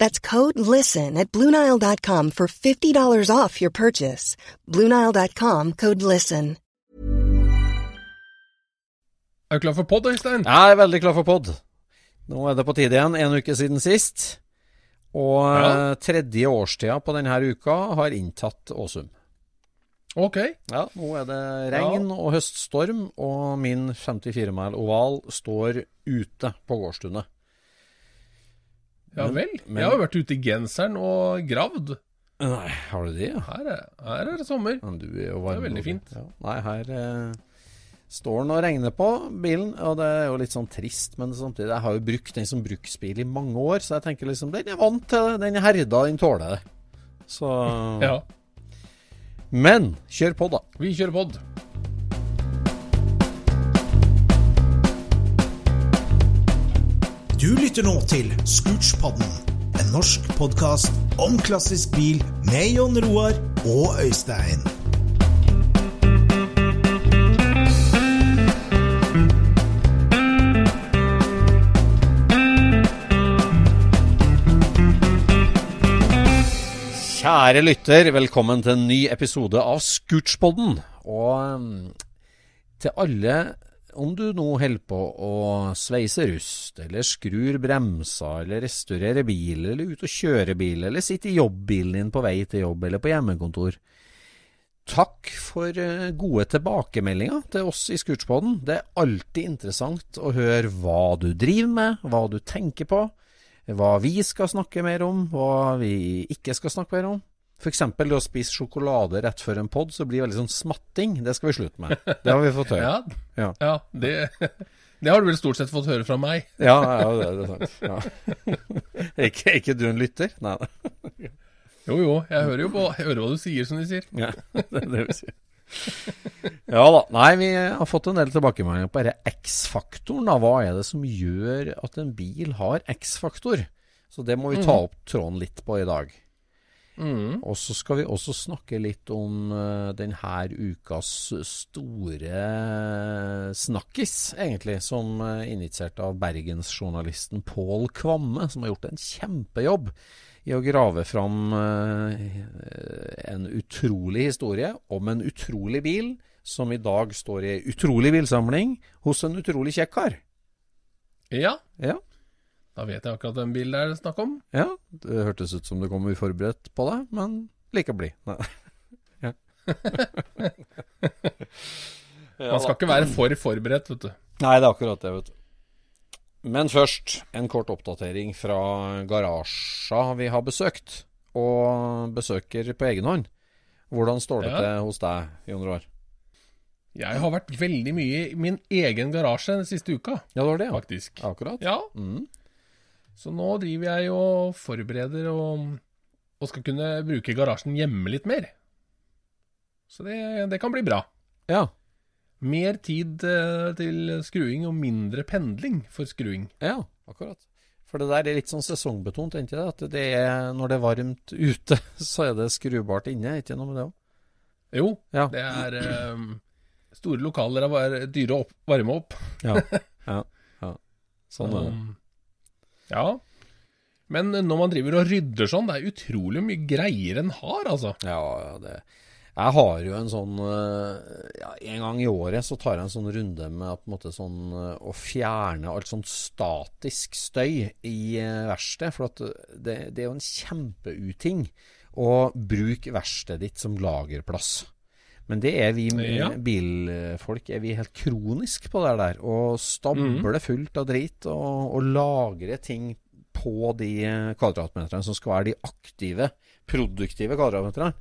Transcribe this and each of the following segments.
That's code LISTEN at Bluenile.com for $50 off your purchase. Bluenile.com code LISTEN. Er du klar for pod, Øystein? Jeg er veldig klar for pod. Nå er det på tide igjen, en uke siden sist. Og Ja. eh, tredje årstida på denne uka har inntatt Åsum. Ok. Ja, nå er det regn og høststorm, og min 54 mil oval står ute på gårdstunet. Ja Men- vel. men- Jeg har vært ute i genseren og gravd. Nei, har du det? Ja? Her er, her er det sommer. Men du er jo Det er veldig fint. Ja. Nei, her eh, står den og regner på bilen, og det er jo litt sånn trist, men samtidig Jeg har jo brukt den som bruksbil i mange år, så jeg tenker liksom Den er vant til det. Den er herda, den tåler det. Så Ja. Men kjør på, da. Vi kjører pod. Du lytter nå til Scootspodden, en norsk podkast om klassisk bil med Jon Roar og Øystein. Kjære lytter, velkommen til en ny episode av Scootspodden. Og um, til alle, om du nå holder på å sveise rust, eller skrur bremser, eller restaurerer bil, eller ut og kjører bil, eller sitter i jobbbilen din på vei til jobb, eller på hjemmekontor. Takk for eh, gode tilbakemeldinger til oss i Scootspoden. Det er alltid interessant å høre hva du driver med, hva du tenker på hva vi skal snakke mer om, hva vi ikke skal snakke mer om. F.eks. det å spise sjokolade rett før en pod, så blir det veldig sånn smatting. Det skal vi slutte med. Det har vi fått høre. Ja, Ja. ja det, det har du vel stort sett fått høre fra meg. Ja, ja det, det er sant. Ja. Er ikke, ikke du en lytter? Nei. Jo jo, jeg hører jo på Jeg hører hva du sier, som de sier. Ja, det er det vi sier. Ja da. Nei, vi har fått en del tilbakemeldinger på denne X-faktoren. Hva er det som gjør at en bil har X-faktor? Så det må vi ta opp tråden litt på i dag. Mm. Og så skal vi også snakke litt om uh, denne ukas store snakkis, egentlig, som uh, initiert av bergensjournalisten Pål Kvamme, som har gjort en kjempejobb i å grave fram uh, en utrolig historie om en utrolig bil, som i dag står i ei utrolig bilsamling hos en utrolig kjekk kar. Ja, Ja, da vet jeg akkurat hvem bil det er snakk om. ja, det hørtes ut som du kom uforberedt på det, men like blid. Ja. Man skal ikke være for forberedt, vet du. Nei, det er akkurat det, vet du. Men først en kort oppdatering fra garasja vi har besøkt, og besøker på egen hånd. Hvordan står det Ja. til hos deg, Jon Roar? Jeg har vært veldig mye i min egen garasje den siste uka, Ja, det var det, ja. faktisk. Akkurat. Ja, Mm. Så nå driver jeg og forbereder og, og skal kunne bruke garasjen hjemme litt mer. Så det, det kan bli bra. Ja. Mer tid eh, til skruing og mindre pendling for skruing. ja, akkurat. For det der er litt sånn sesongbetont, ikke det? At det er, når det er varmt ute, så er det skrubart inne. Ikke noe med det òg? Jo, Ja. det er um, Store lokaler er dyre å varme opp. Ja. ja. ja. Sånn er det. Um, Ja. Men når man driver og rydder sånn, det er utrolig mye greier en har, altså. Ja, det Jeg har jo en sånn eh, ja, En gang i året så tar jeg en sånn runde med på en måte sånn eh, å fjerne alt sånn statisk støy i eh, verkstedet. For at det, det er jo en kjempeuting å bruke verkstedet ditt som lagerplass. Men det er vi Ja. bilfolk er vi helt kronisk på det der. Å stable fullt av drit og, og lagre ting på de kvadratmeterne som skal være de aktive, produktive kvadratmeterne.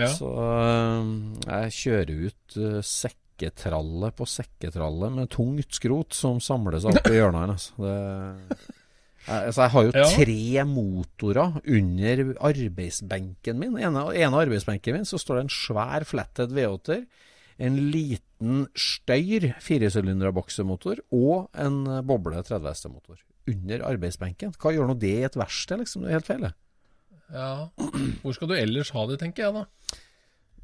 Ja. Så øh, jeg kjører ut øh, sekketralle på sekketralle med tungt skrot som samler seg opp i hjørnene. Altså. Det, altså jeg har jo Ja. tre motorer under arbeidsbenken min. ene, ene arbeidsbenken min så står det en svær flatted V8-er, en liten Støyr firesylindra boksemotor og en øh, boble 30 hestemotor under arbeidsbenken. Hva gjør nå det i et verksted, liksom? Det er helt feil. det. ja. Hvor skal du ellers ha det, tenker jeg da.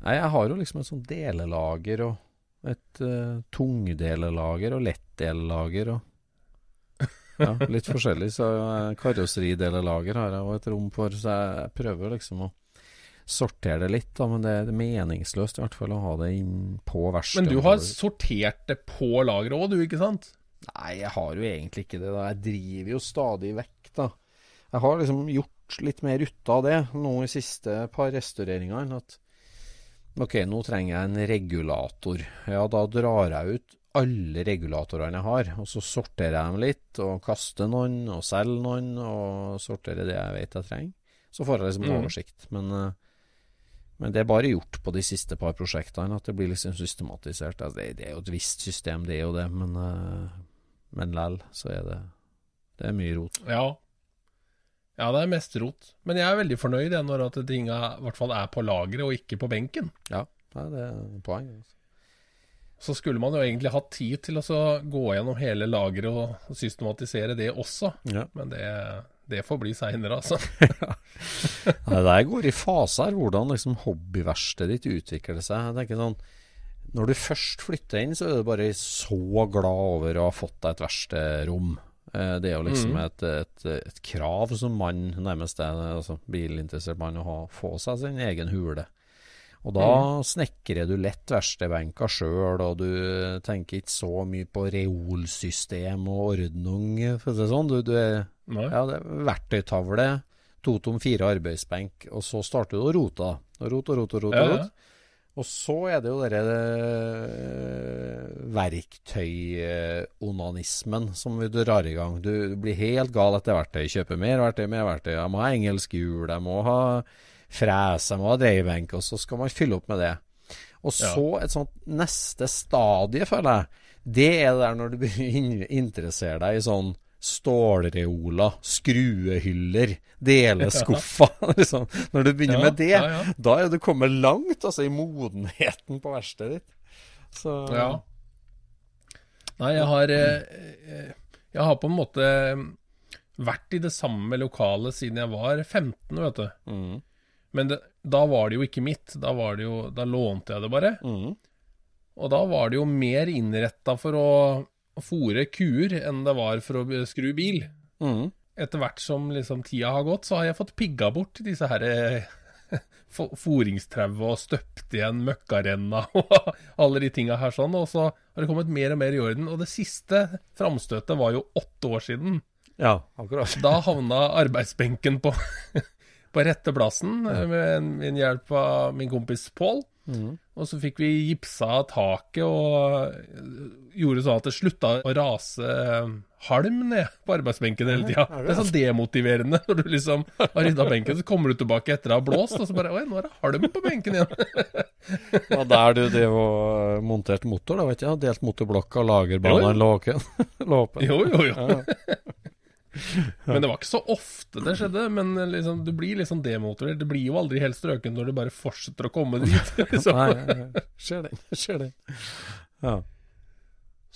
Nei, jeg har jo liksom et sånt delelager og et uh, tungdelelager og lettdelelager og ja, litt forskjellig. Så uh, karosseridelelager har jeg òg et rom for, så jeg prøver liksom å sortere det litt, da, men det, det er meningsløst i hvert fall å ha det inn på verkstedet. Men du har sortert det på lageret òg, du, ikke sant? Nei, jeg har jo egentlig ikke det. da Jeg driver jo stadig vekk, da. Jeg har liksom gjort litt mer ut av det nå i siste par restaureringene. At ok, nå trenger jeg en regulator. Ja, da drar jeg ut alle regulatorene jeg har, og så sorterer jeg dem litt, og kaster noen, og selger noen, og sorterer det jeg vet jeg trenger. Så får jeg liksom Mm. oversikt. Men, eh, men det er bare gjort på de siste par prosjektene, at det blir liksom systematisert. Altså, det, det er jo et visst system, det er jo det, men, eh, men lell, så er det Det er mye rot. Ja. Ja, det er mest rot. Men jeg er veldig fornøyd jeg, når at tinga i hvert fall er på lageret og ikke på benken. Ja, det er poeng. Altså. Så skulle man jo egentlig hatt tid til å gå gjennom hele lageret og systematisere det også. Ja. Men det, det får bli seinere, altså. Nei, Det går i faser, hvordan liksom hobbyverkstedet ditt utvikler seg. Det er ikke sånn, Når du først flytter inn, så er du bare så glad over å ha fått deg et verkstedrom. Eh, Det er jo liksom et, et, et krav som mann nærmest er, altså bilinteressert mann, å ha, få seg sin egen hule. Og da snekrer du lett verkstedbenker sjøl, og du tenker ikke så mye på reolsystem og ordnung, for å si det sånn. Du, du er ja, det er verktøytavle, to tom fire arbeidsbenk, og så starter du å rote. Rot Og Rot og rot og rot. Ja. Og så er det jo denne verktøyonanismen som du drar i gang. Du, du blir helt gal etter verktøy. Kjøper mer verktøy, mer verktøy. Jeg må ha engelsk hjul, jeg må ha fres, jeg må ha dreiebenk, og så skal man fylle opp med det. Og så et sånt neste stadie, føler jeg, det er der når du begynner interessere deg i sånn stålreoler, skruehyller, deleskuffer. liksom. Når du begynner Ja, med det, ja, ja. da er du kommet langt altså, i modenheten på verkstedet ditt. Så Ja. Nei, jeg har eh, Jeg har på en måte vært i det samme lokalet siden jeg var 15, vet du. Mm, Men det, da var det jo ikke mitt. Da, var det jo, da lånte jeg det bare. mm, Og da var det jo mer innretta for å fòre kuer enn det var for å skru bil. mm. Etter hvert som liksom tida har gått, så har jeg fått pigga bort disse her fòringstrauet og støpt igjen møkkarenna og alle de tinga her sånn. Og så har det kommet mer og mer i orden. Og det siste framstøtet var jo åtte år siden. Ja, akkurat. Da havna arbeidsbenken på, på rette plassen med min hjelp av min kompis Pål. Mm. Og så fikk vi gipsa taket og gjorde sånn at det slutta å rase halm ned på arbeidsbenken hele tida. Det er sånn demotiverende når du liksom har rydda benken, så kommer du tilbake etter å ha blåst, og så bare Oi, nå er det halm på benken igjen. Det var der du drev og monterte motor, da, vet du? Delt motorblokka, lagerbanen Jo, lå åpen. Jo, jo, jo. Ja. Men det var ikke så ofte det skjedde. Men liksom, du blir liksom demotivert. Det blir jo aldri helt strøken når du bare fortsetter å komme dit. Liksom. Nei, nei, det den. Ser. Ja.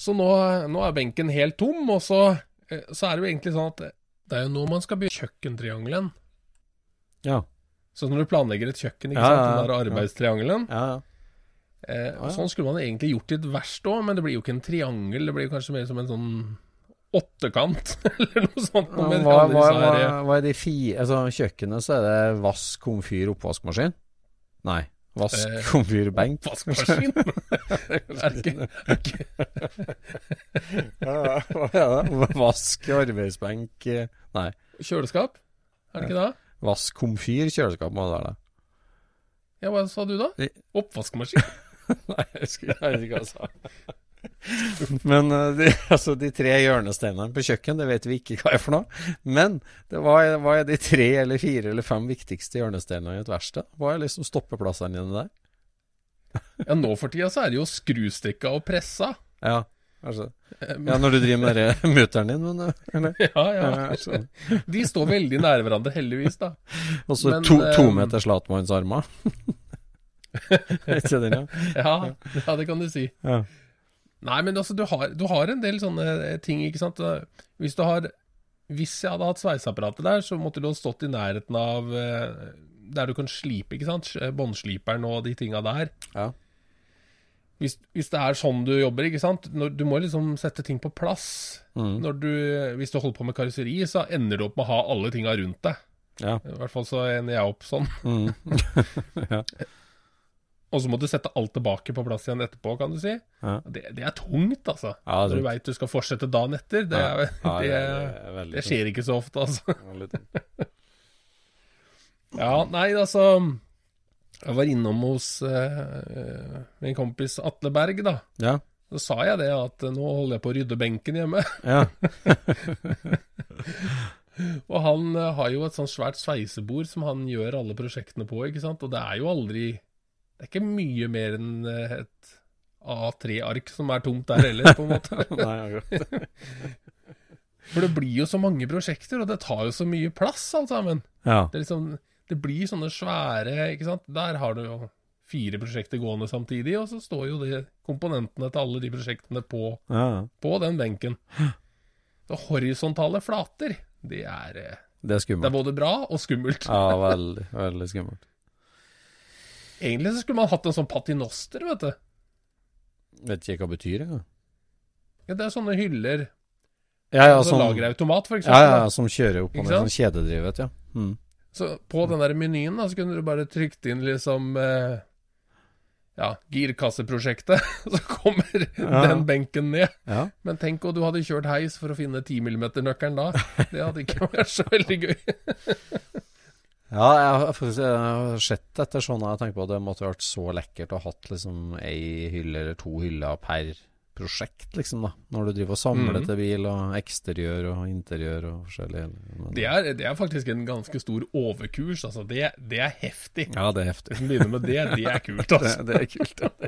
Så nå, nå er benken helt tom, og så, eh, så er det jo egentlig sånn at Det er jo nå man skal bygge kjøkkentriangelen. Ja. Så når du planlegger et kjøkken, ikke Ja, sant, den der arbeidstriangelen Ja, ja. eh. Sånn skulle man egentlig gjort i et verst òg, men det blir jo ikke en triangel. Det blir jo kanskje mer som en sånn åttekant, eller noe sånt. Noe hva, hva, hva, eh, hva er de fire Altså, kjøkkenet så er det vask, komfyr, oppvaskmaskin? Nei. Vask, Eh, komfyr, benk? Oppvaskmaskin? er ikke, er ikke Ja, Hva er det? Vask, arbeidsbenk eh, Nei. kjøleskap? Er det ikke det? Vask, komfyr, kjøleskap må det være. Ja, hva sa du da? Oppvaskmaskin? Nei, jeg husker ikke hva jeg sa. Men eh, de, altså, de tre hjørnesteinene på kjøkken, det vet vi ikke hva er for noe. Men det, er, er de tre eller fire eller fem viktigste hjørnesteinene i et verksted? Hva er liksom stoppeplassene dine der? Ja, nå for tida så er det jo skrustikka og pressa. Ja, altså. Ja når du driver med den mutteren din, men eh, eller? Ja, ja. Sånn. De står veldig nære hverandre, heldigvis, da. Og så to, eh, to meter slatmannsarmer. Vet ikke den, ja? Ja, ja, det kan du si. ja. Nei, men altså, du har, du har en del sånne eh, ting, ikke sant. Hvis du har Hvis jeg hadde hatt sveiseapparatet der, så måtte du ha stått i nærheten av eh, der du kan slipe, ikke sant. Båndsliperen og de tinga der. Ja. Hvis, hvis det er sånn du jobber, ikke sant. Når, du må liksom sette ting på plass. Mm. Når du, hvis du holder på med karosseri, så ender du opp med å ha alle tinga rundt deg. Ja. I hvert fall så ender jeg opp sånn. Mm. Og så må du sette alt tilbake på plass igjen etterpå, kan du si. Ja. Det, det er tungt, altså. Ja, Når du veit du skal fortsette dagen etter. Det, er, Ja, det, det det skjer ikke så ofte, altså. Ja, nei, altså Jeg var innom hos uh, min kompis Atle Berg, da. Ja. Så sa jeg det, at nå holder jeg på å rydde benken hjemme. ja. Og han har jo et sånt svært sveisebord som han gjør alle prosjektene på, ikke sant. Og det er jo aldri Det er ikke mye mer enn eh, et A3-ark som er tomt der heller, på en måte. Nei, akkurat. For det blir jo så mange prosjekter, og det tar jo så mye plass, alt sammen. Ja. Det, liksom, det blir sånne svære ikke sant? Der har du jo fire prosjekter gående samtidig, og så står jo de komponentene til alle de prosjektene på, ja. på den benken. Så horisontale flater, det er, eh, Det er det er både bra og skummelt. Ja, veldig, veldig skummelt. Egentlig så skulle man hatt en sånn patinoster, vet du. Vet ikke hva det betyr engang. Ja, det er sånne hyller. Ja, ja, altså som, lagerautomat, for eksempel. ja, ja, som kjører opp og Ikke ned, sånn kjededrivet, ja. Mm. Så på den der menyen da, så kunne du bare trykt inn liksom eh, Ja, girkasseprosjektet. Så kommer Ja. den benken ned. Ja. Men tenk om du hadde kjørt heis for å finne 10 mm-nøkkelen da. Det hadde ikke vært så veldig gøy. Ja, jeg har sett etter sånn og jeg tenker på at det måtte vært så lekkert å ha hatt liksom ei hylle eller to hyller per prosjekt, liksom, da. Når du driver og samler mm. til bil, og eksteriør og interiør og forskjellig. Det er, det er faktisk en ganske stor overkurs. Altså. Det, det er heftig. Ja, det er heftig. Hvis en begynner med det, det er kult, altså. Det, det er kult, ja. Det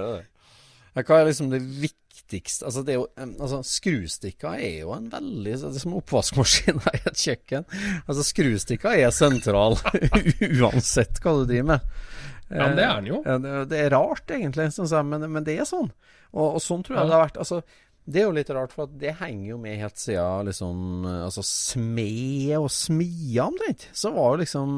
er det. Ja, Hva er liksom det viktigste Altså, det er jo altså, Skrustikka er jo en veldig Det er som oppvaskmaskina i et kjøkken. Altså, skrustikka er sentral uansett hva du driver med. Ja, men det er den jo. Det, det er rart, egentlig, jeg, men, men det er sånn. Og, og sånn tror jeg Ja. det har vært. Altså, det er jo litt rart, for det henger jo med helt siden liksom Altså, smed og smia omtrent. Så var jo liksom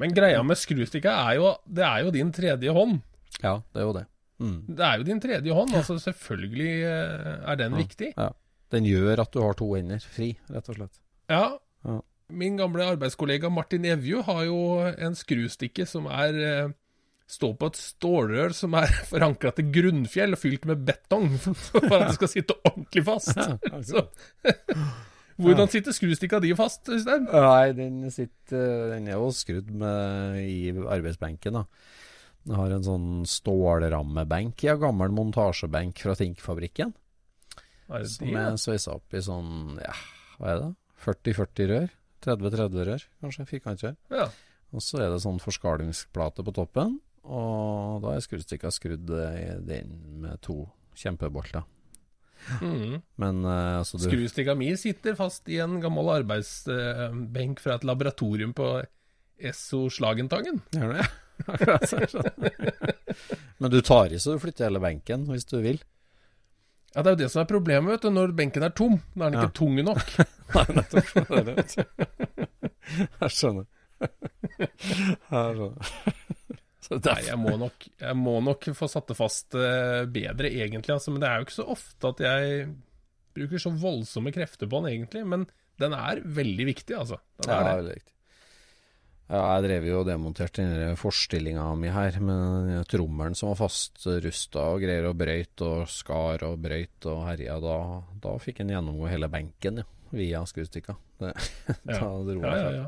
Men greia med skrustikka er jo Det er jo din tredje hånd. Ja, det er jo det. Mm. Det er jo din tredje hånd. Altså selvfølgelig eh, er den viktig. Ja. Den gjør at du har to hender fri, rett og slett. Ja. Ja. Min gamle arbeidskollega Martin Evju har jo en skrustikke som er eh, Står på et stålrør som er forankra til grunnfjell og fylt med betong for at det skal sitte ordentlig fast. Så, hvordan sitter skrustikka di fast, Øystein? Nei, den sitter Den er jo skrudd med i arbeidsbenken, da. Den har en sånn stålrammebenk, ja, gammel montasjebenk fra Think-fabrikken. Er Som er sveisa opp i sånn, ja, hva er det? 40-40 rør? 30-30 rør, kanskje? Firkantrør. Ja. Og så er det sånn forskalingsplate på toppen, og da er skrustikka skrudd eh, inn med to kjempebolter. Mm. Men eh, altså du Skrustikka mi sitter fast i en gammel arbeidsbenk fra et laboratorium på Esso Slagentangen. Gjør det? Sånn. Men du tar i så du flytter hele benken hvis du vil. Ja, det er jo det som er problemet, vet du. Når benken er tom, da er den ikke tung nok. Nei, nettopp. Jeg skjønner. Jeg skjønner. Nei, jeg må nok, jeg må nok få satt det fast eh, bedre, egentlig. Altså. Men det er jo ikke så ofte at jeg bruker så voldsomme krefter på den, egentlig. Men den er veldig viktig, altså. Den Ja, er det. veldig riktig. Ja, jeg drev jo og demonterte den forstillinga mi her med trommelen som var fastrusta og greier og brøyt og skar og brøyt og herja. Da, da fikk en gjennomgå hele benken, ja, via skruestikka. Det- Da Ja. dro Ja, ja, ja.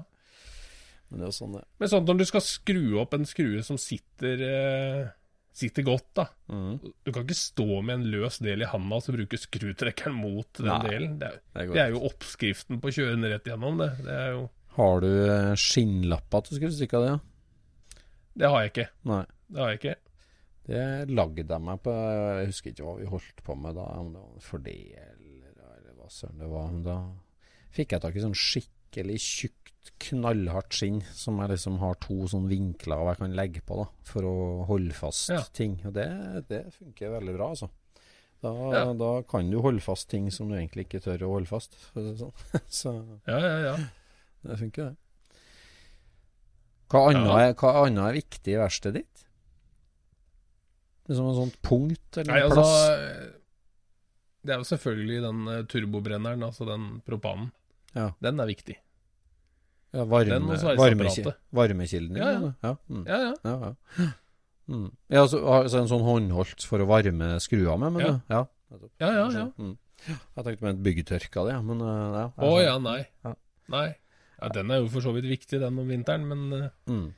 Men det er sånn det Men sånn når du skal skru opp en skrue som sitter, eh, sitter godt, da. mm, Du kan ikke stå med en løs del i handa og så bruke skrutrekkeren mot den Nei, delen. Det er, det det er jo oppskriften på å kjøre den rett gjennom, det. Det, er jo, Har du eh, skinnlapper til av det? Ja? det har jeg ikke. Nei. Det har jeg ikke. Det lagde jeg meg på Jeg husker ikke hva vi holdt på med da, om det var fordeler eller hva søren det var. Men da fikk jeg tak i sånn skikkelig tjukt, knallhardt skinn som jeg liksom har to sånn vinkler jeg kan legge på da, for å holde fast Ja. ting. Og det, det funker veldig bra, altså. Da, Ja. da kan du holde fast ting som du egentlig ikke tør å holde fast. For å si sånn. Så Ja, ja, ja. Det funker, det. Hva annet, Ja. er, hva annet er viktig i verkstedet ditt? Liksom et en sånt punkt eller Nei, altså plass? Det er jo selvfølgelig den eh, turbobrenneren, altså den propanen. Ja. Den er viktig. Ja, varme, den varmekilden? Ja, ja. ja. Mm. Ja, ja. ja, ja. Mm. ja så, altså en sånn håndholdt for å varme skrua med, men Ja. Ja. Ja, ja, ja. Mm. Jeg tenkte med et byggetørk av det, men uh, ja. Å jeg ja, nei. Ja. Nei. Ja, den er jo for så vidt viktig, den om vinteren, men, eh, Mm.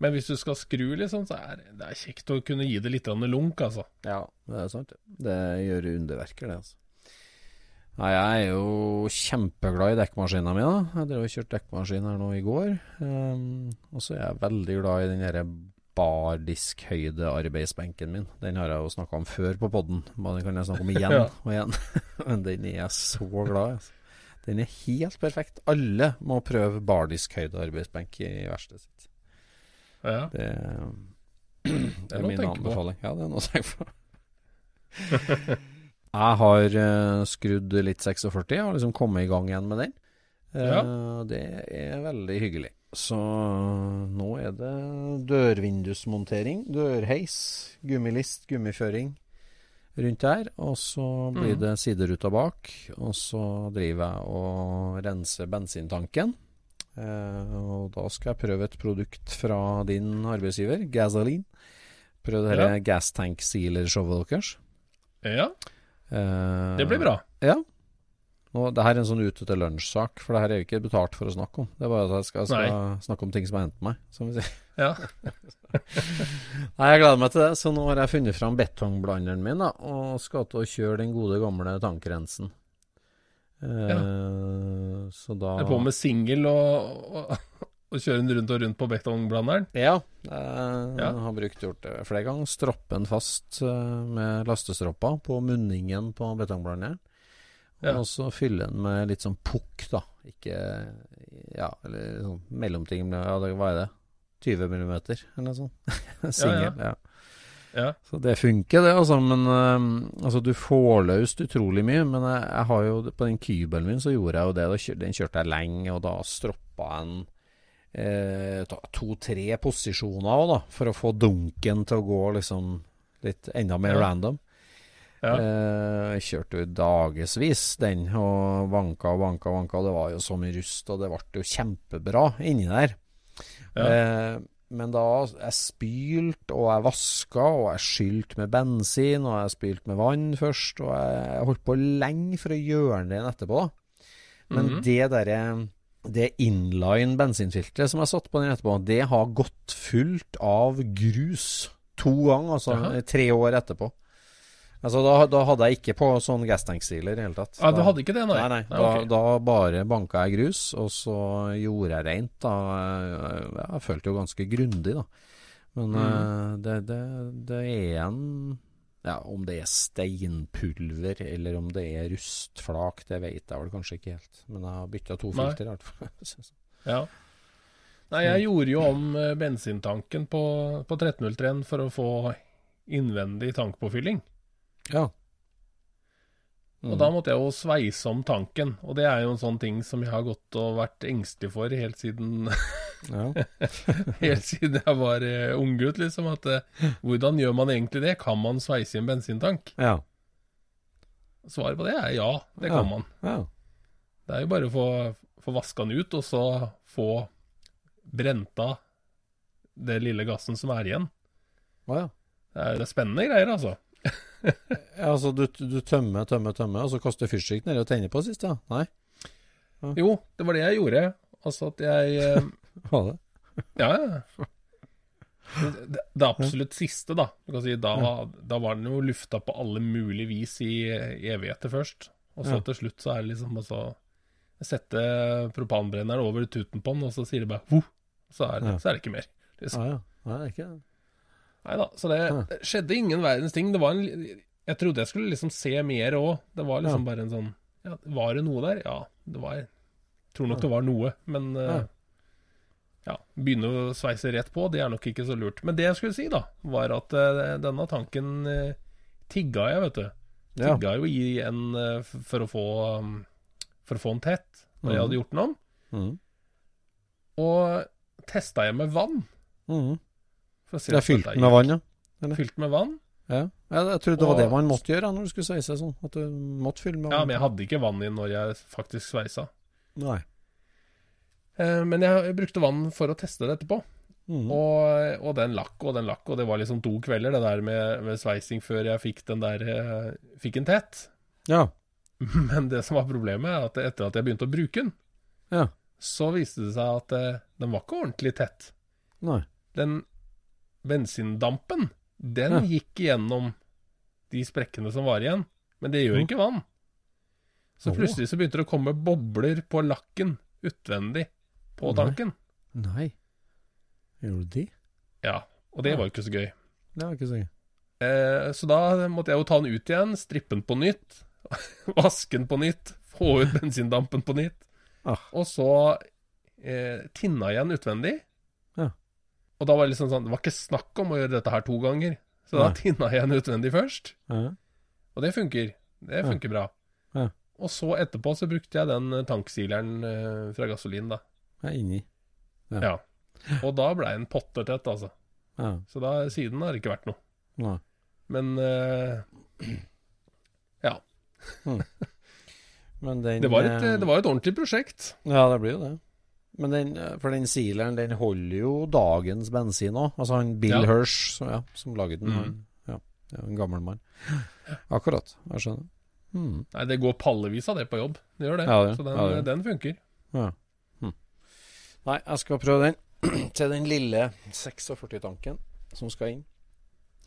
men hvis du skal skru, liksom, så er det er kjekt å kunne gi det litt lunk, altså. Ja, det er sant. det. Det gjør underverker, det, altså. Nei, jeg er jo kjempeglad i dekkmaskina mi, da. Jeg drev og kjørte dekkmaskin her nå i går. Um, og så er jeg veldig glad i den derre bardiskhøyde-arbeidsbenken min. Den har jeg jo snakka om før på poden, men den kan jeg snakke om igjen og igjen. men den er jeg så glad i, altså. Den er helt perfekt. Alle må prøve bardiskhøyde-arbeidsbenk i verkstedet sitt. Ja. Det, det er min tenke på. Ja, det er noe å tenke på. jeg har uh, skrudd litt 46, og har liksom kommet i gang igjen med den. Eh, Det er veldig hyggelig. Så nå er det dørvindusmontering, dørheis, gummilist, gummiføring rundt der. Og så blir mm. det sideruta bak. Og så driver jeg og renser bensintanken. Eh, og da skal jeg prøve et produkt fra din arbeidsgiver, Gasoline. Prøv det Ja. her gas tank sealer-showet deres. ja, Eh, det blir bra. Ja. Og det her er en sånn ute til lunsj-sak, for det her er jo ikke betalt for å snakke om. Det er bare at jeg skal, skal snakke om ting som har hendt meg, som vi sier. Ja. Nei, jeg gleder meg til det. Så nå har jeg funnet fram betongblanderen min, da, og skal til å kjøre den gode gamle tankrensen. Eh, Så da er på med singel og, og, og kjøre den rundt og rundt på betongblanderen. Ja, jeg Ja. har brukt gjort det flere ganger. Stroppe den fast eh, med lastestropper på munningen på betongblanderen. Ja. Og så fylle den med litt sånn pukk, da. Ikke Ja, eller sånn mellomting. Ja, det, hva er det? 20 millimeter, eller noe sånt. Singel. Ja, Ja. Så det funker, det, altså. Men eh, altså, du får løst utrolig mye. Men jeg, jeg har jo På den kybelen min så gjorde jeg jo det. Da den kjørte jeg lenge, og da stroppa jeg den eh, to-tre posisjoner òg, da. For å få dunken til å gå liksom litt enda mer Ja. random. Ja. Eh, kjørte jo dagevis den, og vanka og vanka vanka. Det var jo så mye rust, og det ble jo kjempebra inni der. Ja. Eh, men da jeg spylte, og jeg vaska, og jeg skylte med bensin, og jeg spylte med vann først, og jeg, holdt på lenge for å gjøre den etterpå. Men Men -hmm. det derre det inline bensinfilteret som jeg satte på den etterpå, det har gått fullt av grus to ganger, altså Aha. tre år etterpå. Altså da, da hadde jeg ikke på sånn gastanksealer i det hele tatt. Ja, du hadde ikke det, nei? Nei, nei. Ja, Da, okay. da bare banka jeg grus, og så gjorde jeg rent. da. Jeg, jeg følte jo ganske grundig, da. Men Mm. uh, det, det, det er en ja, Om det er steinpulver eller om det er rustflak, det vet jeg vel kanskje ikke helt. Men jeg har bytta to filter, i hvert fall. Ja. Nei, jeg gjorde jo om eh, bensintanken på, på 1303 for å få innvendig tankpåfylling. Ja. Og da måtte jeg jo sveise om tanken, og det er jo en sånn ting som jeg har gått og vært engstelig for helt siden Helt siden jeg var uh, unggutt, liksom. At uh, hvordan gjør man egentlig det? Kan man sveise i en bensintank? Ja. Svaret på det er ja, det Ja. kan man. ja. Det er jo bare å få, få vaska den ut, og så få brent av det lille gassen som er igjen. Ja. Det er, det er spennende greier, altså. Ja, altså du, du tømmer, tømmer, tømmer, og så kaster fyrstikk nedi og tenner på sist, ja? Nei? Jo, det var det jeg gjorde. Altså at jeg eh, Var det? Ja, ja. Det, det absolutt siste, da. Du kan si, da, da var den jo lufta på alle mulige vis i, i evigheter først. Og så Ja. til slutt så er det liksom altså Sette propanbrenneren over tuten på den, og så sier det bare Voh! Så Ja. så er det ikke mer. Liksom. Ja, ja. Nei, det er ikke det. Nei da, så det det skjedde ingen verdens ting. Det var en Jeg trodde jeg skulle liksom se mer òg. Det var liksom bare en sånn ja, Var det noe der? Ja, det var tror nok det var noe, men eh, Ja. ja, begynne å sveise rett på, det er nok ikke så lurt. Men det jeg skulle si, da, var at uh, denne tanken uh, tigga jeg, vet du. Ja. Tigga jo i en uh, for å få um, For å få en tett, når jeg Mhm. hadde gjort den om. Mhm. Og testa jeg med vann. Mhm. Se Det er fylt med vann, ja? eller? Fylt med vann. Ja. jeg trodde det var Og- det man måtte gjøre når du skulle sveise sånn. At du måtte fylle med vann. Ja, men jeg hadde ikke vann i når jeg faktisk sveisa. Nei. Eh, men jeg, jeg brukte vann for å teste det etterpå. Mm. Og, og den lakk og den lakk, og det var liksom to kvelder, det der med, med sveising før jeg fikk den der eh, Fikk den tett. Ja. Men det som var problemet, er at etter at jeg begynte å bruke den, Ja. så viste det seg at eh, den var ikke ordentlig tett. Nei. Den bensindampen, den gikk gjennom de sprekkene som var igjen. Men det gjør Mhm. ikke vann. Så plutselig så begynte det å komme bobler på lakken utvendig på tanken. Nei. Gjorde du det? Ja, og det var jo ikke så gøy. Det var ikke så gøy. Eh, så da måtte jeg jo ta den ut igjen, strippe den på nytt, vaske den på nytt, få ut bensindampen på nytt. Ah. Og så eh, tinna igjen utvendig. Ja. Og da var det liksom sånn Det var ikke snakk om å gjøre dette her to ganger. Så da Nei. tinna jeg den utvendig først. Ja. Og det funker. Det funker bra. Ja. Og så etterpå så brukte jeg den eh, tanksileren eh, fra gasolin, da. Jeg er inni. Ja. Ja. Og da blei den pottetett, altså. Ja. Så da siden har det ikke vært noe. Nei. Men uh, ja. Men den Det var, et, det var et ordentlig prosjekt. Ja, det blir jo det. Men den, eh, for den sealeren, den holder jo dagens bensin òg. Altså han Bill Ja. Hirsch, som, ja, som laget den. Mm. Han, ja, det en gammel mann. Akkurat. Jeg skjønner. Mm. Nei, det går pallevis av det på jobb. Det gjør det. Ja, det- Så den, ja, det. den funker. Ja. Hm. Nei, jeg skal prøve den. Til den lille 46-tanken som skal inn.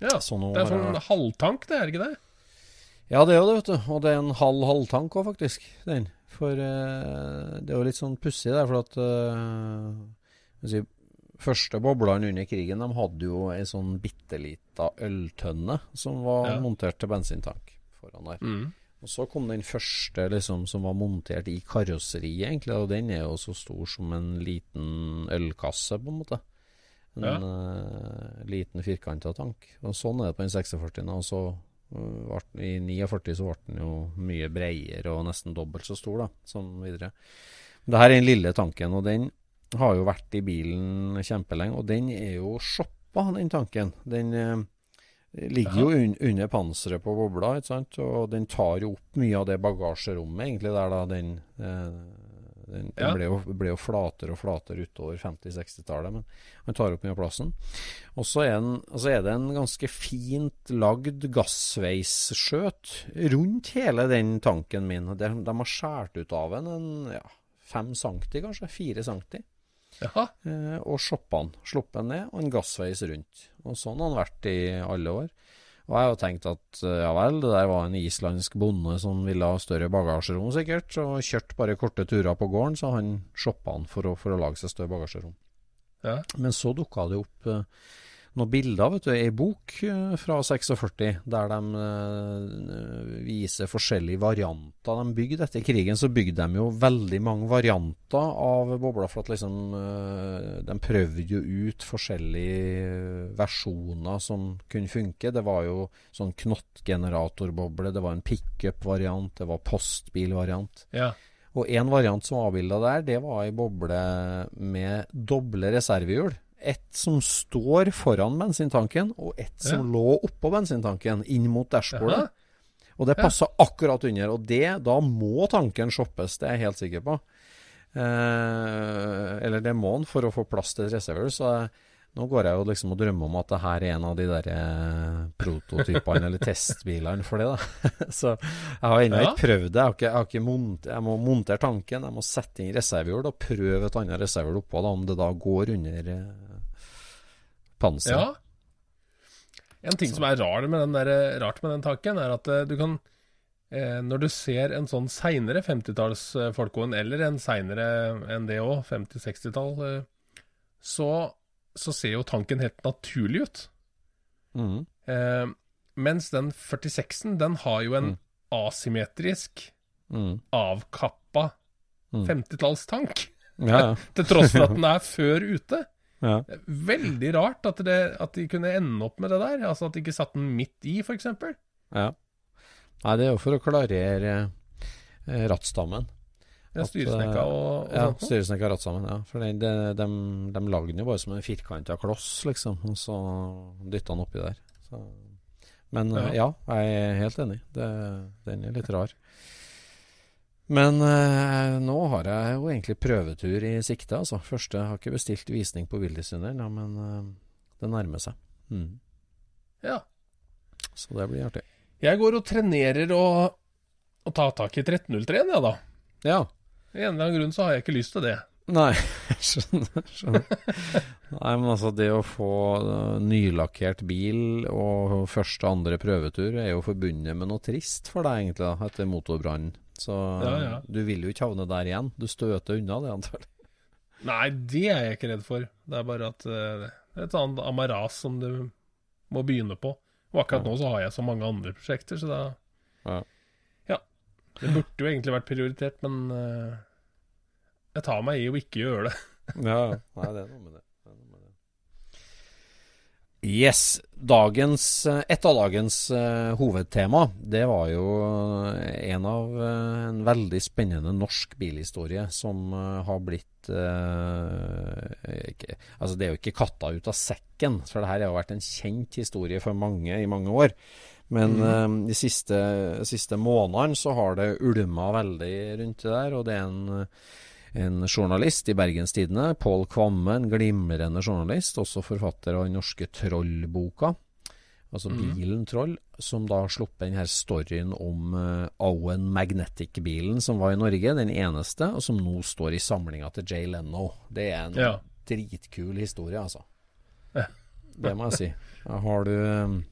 Ja, Så nå Det er sånn jeg- halvtank, det er ikke det? Ja, det er jo det, vet du. Og det er en halv halvtank òg, faktisk. Den. For uh, det er jo litt sånn pussig der, for at uh, si, Første boblene under krigen de hadde jo ei sånn bitte lita øltønne som var Ja. montert til bensintank foran der. Mm. Og så kom den første liksom, som var montert i karosseriet, egentlig. Og den er jo så stor som en liten ølkasse, på en måte. En Ja. uh, liten firkanta tank. Og sånn er det på den 46. Og så i 49 så ble den jo mye bredere og nesten dobbelt så stor, da, sånn videre. Det her er den lille tanken, og den har jo vært i bilen kjempelenge. Og den er jo shoppa, den tanken. Den eh, ligger jo un under panseret på bobla, ikke sant? og den tar jo opp mye av det bagasjerommet, egentlig, der da den eh, den, den Ja. ble, jo, ble jo flatere og flatere utover 50-60-tallet, men han tar opp mye av plassen. Og så er, den, er det en ganske fint lagd gassveisskjøt rundt hele den tanken min. De, de har skåret ut av den en ja, fem centi, kanskje. Fire centi. Eh, og shoppa den. Sluppet den ned, og en gassveis rundt. Og sånn har den vært i alle år. Og jeg har tenkt at eh, ja vel, det der var en islandsk bonde som ville ha større bagasjerom, sikkert. Og kjørte bare korte turer på gården, så han shoppa han for å, for å lage seg større bagasjerom. Ja. Men så dukka det opp eh, noen bilder, vet du, ei bok eh, fra 46, der de eh, viser forskjellige varianter. De bygde etter krigen, så bygde de jo veldig mange varianter av bobler, for at liksom eh, De prøvde jo ut forskjellige versjoner som kunne funke. Det var jo sånn knottgeneratorboble, det var en pickup-variant, det var postbil-variant. Ja. Og en variant som avbilda der, det var ei boble med doble reservehjul. Ett som står foran bensintanken, og et som Ja. lå oppå bensintanken, inn mot dashbordet. Og det Ja. akkurat under. Og det, da må tanken shoppes, det er jeg helt sikker på. Eh, eller det må den for å få plass til et reservehjul. Så nå går jeg jo liksom og drømmer om at det her er en av de der eh, prototypene eller testbilene for det. da. så jeg har ennå ikke prøvd det. Jeg, har ikke, jeg, har ikke mont, jeg må montere tanken, jeg må sette inn reservehjul og prøve et annet reservehjul oppå, da, om det da går under eh, panseret. Ja. En ting som er rar med den der, rart med den tanken, er at eh, du kan eh, Når du ser en sånn seinere 50-talls eh, eller en seinere enn det òg, 50-60-tall, eh, så, så ser jo tanken helt naturlig ut. Mm. Eh, mens den 46-en, den har jo en Mm. asymmetrisk, mm. avkappa Mm. 50-tallstank. Ja, ja. Til tross for at den er før ute. Ja. Veldig rart at, det, at de kunne ende opp med det der. Altså At de ikke satte den midt i, f.eks. Ja. Nei, det er jo for å klarere eh, rattstammen. Ja, Styresnekka eh, og, og Ja, styresnekka og rattstammen. Ja. For de, de, de, de lagde den jo bare som en firkanta kloss, liksom. Og så dytta den oppi der. Så. Men ja. ja, jeg er helt enig. Det, den er litt rar. Men eh, nå har jeg jo egentlig prøvetur i sikte, altså. Første jeg har ikke bestilt visning på Vildisunderen, ja, men eh, det nærmer seg. Mm. Ja. Så det blir artig. Jeg går og trenerer og, og tar tak i 1303-en, ja da. Ja. I en eller annen grunn så har jeg ikke lyst til det. Nei, skjønner. skjønner. Nei, men altså det å få uh, nylakkert bil og første og andre prøvetur er jo forbundet med noe trist for deg egentlig da, etter motorbrannen. Så Ja, ja. du vil jo ikke havne der igjen. Du støter unna det antagelig. Nei, det er jeg ikke redd for. Det er bare at eh, det er et annet amaras som du må begynne på. Og akkurat nå så har jeg så mange andre prosjekter, så da Ja. Ja. Det burde jo egentlig vært prioritert, men uh, jeg tar meg i å ikke gjøre det. Ja, nei, det er noe med det. det, er noe med det. Yes. Dagens, eh, et av dagens uh, hovedtema, det var jo en av uh, en veldig spennende norsk bilhistorie som uh, har blitt eh, ikke, Altså, det er jo ikke katta ut av sekken, for det her har vært en kjent historie for mange i mange år. Men eh, de siste, siste månedene så har det ulma veldig rundt det der, og det er en en journalist i Bergens Tidende, Pål Kvamme, en glimrende journalist, også forfatter av den norske Trollboka, altså bilen Troll, som da har sluppet denne storyen om uh, Owen Magnetic-bilen som var i Norge, den eneste, og som nå står i samlinga til Jay Leno. Det er en Ja. dritkul historie, altså. Ja. Det må jeg si. Har du um...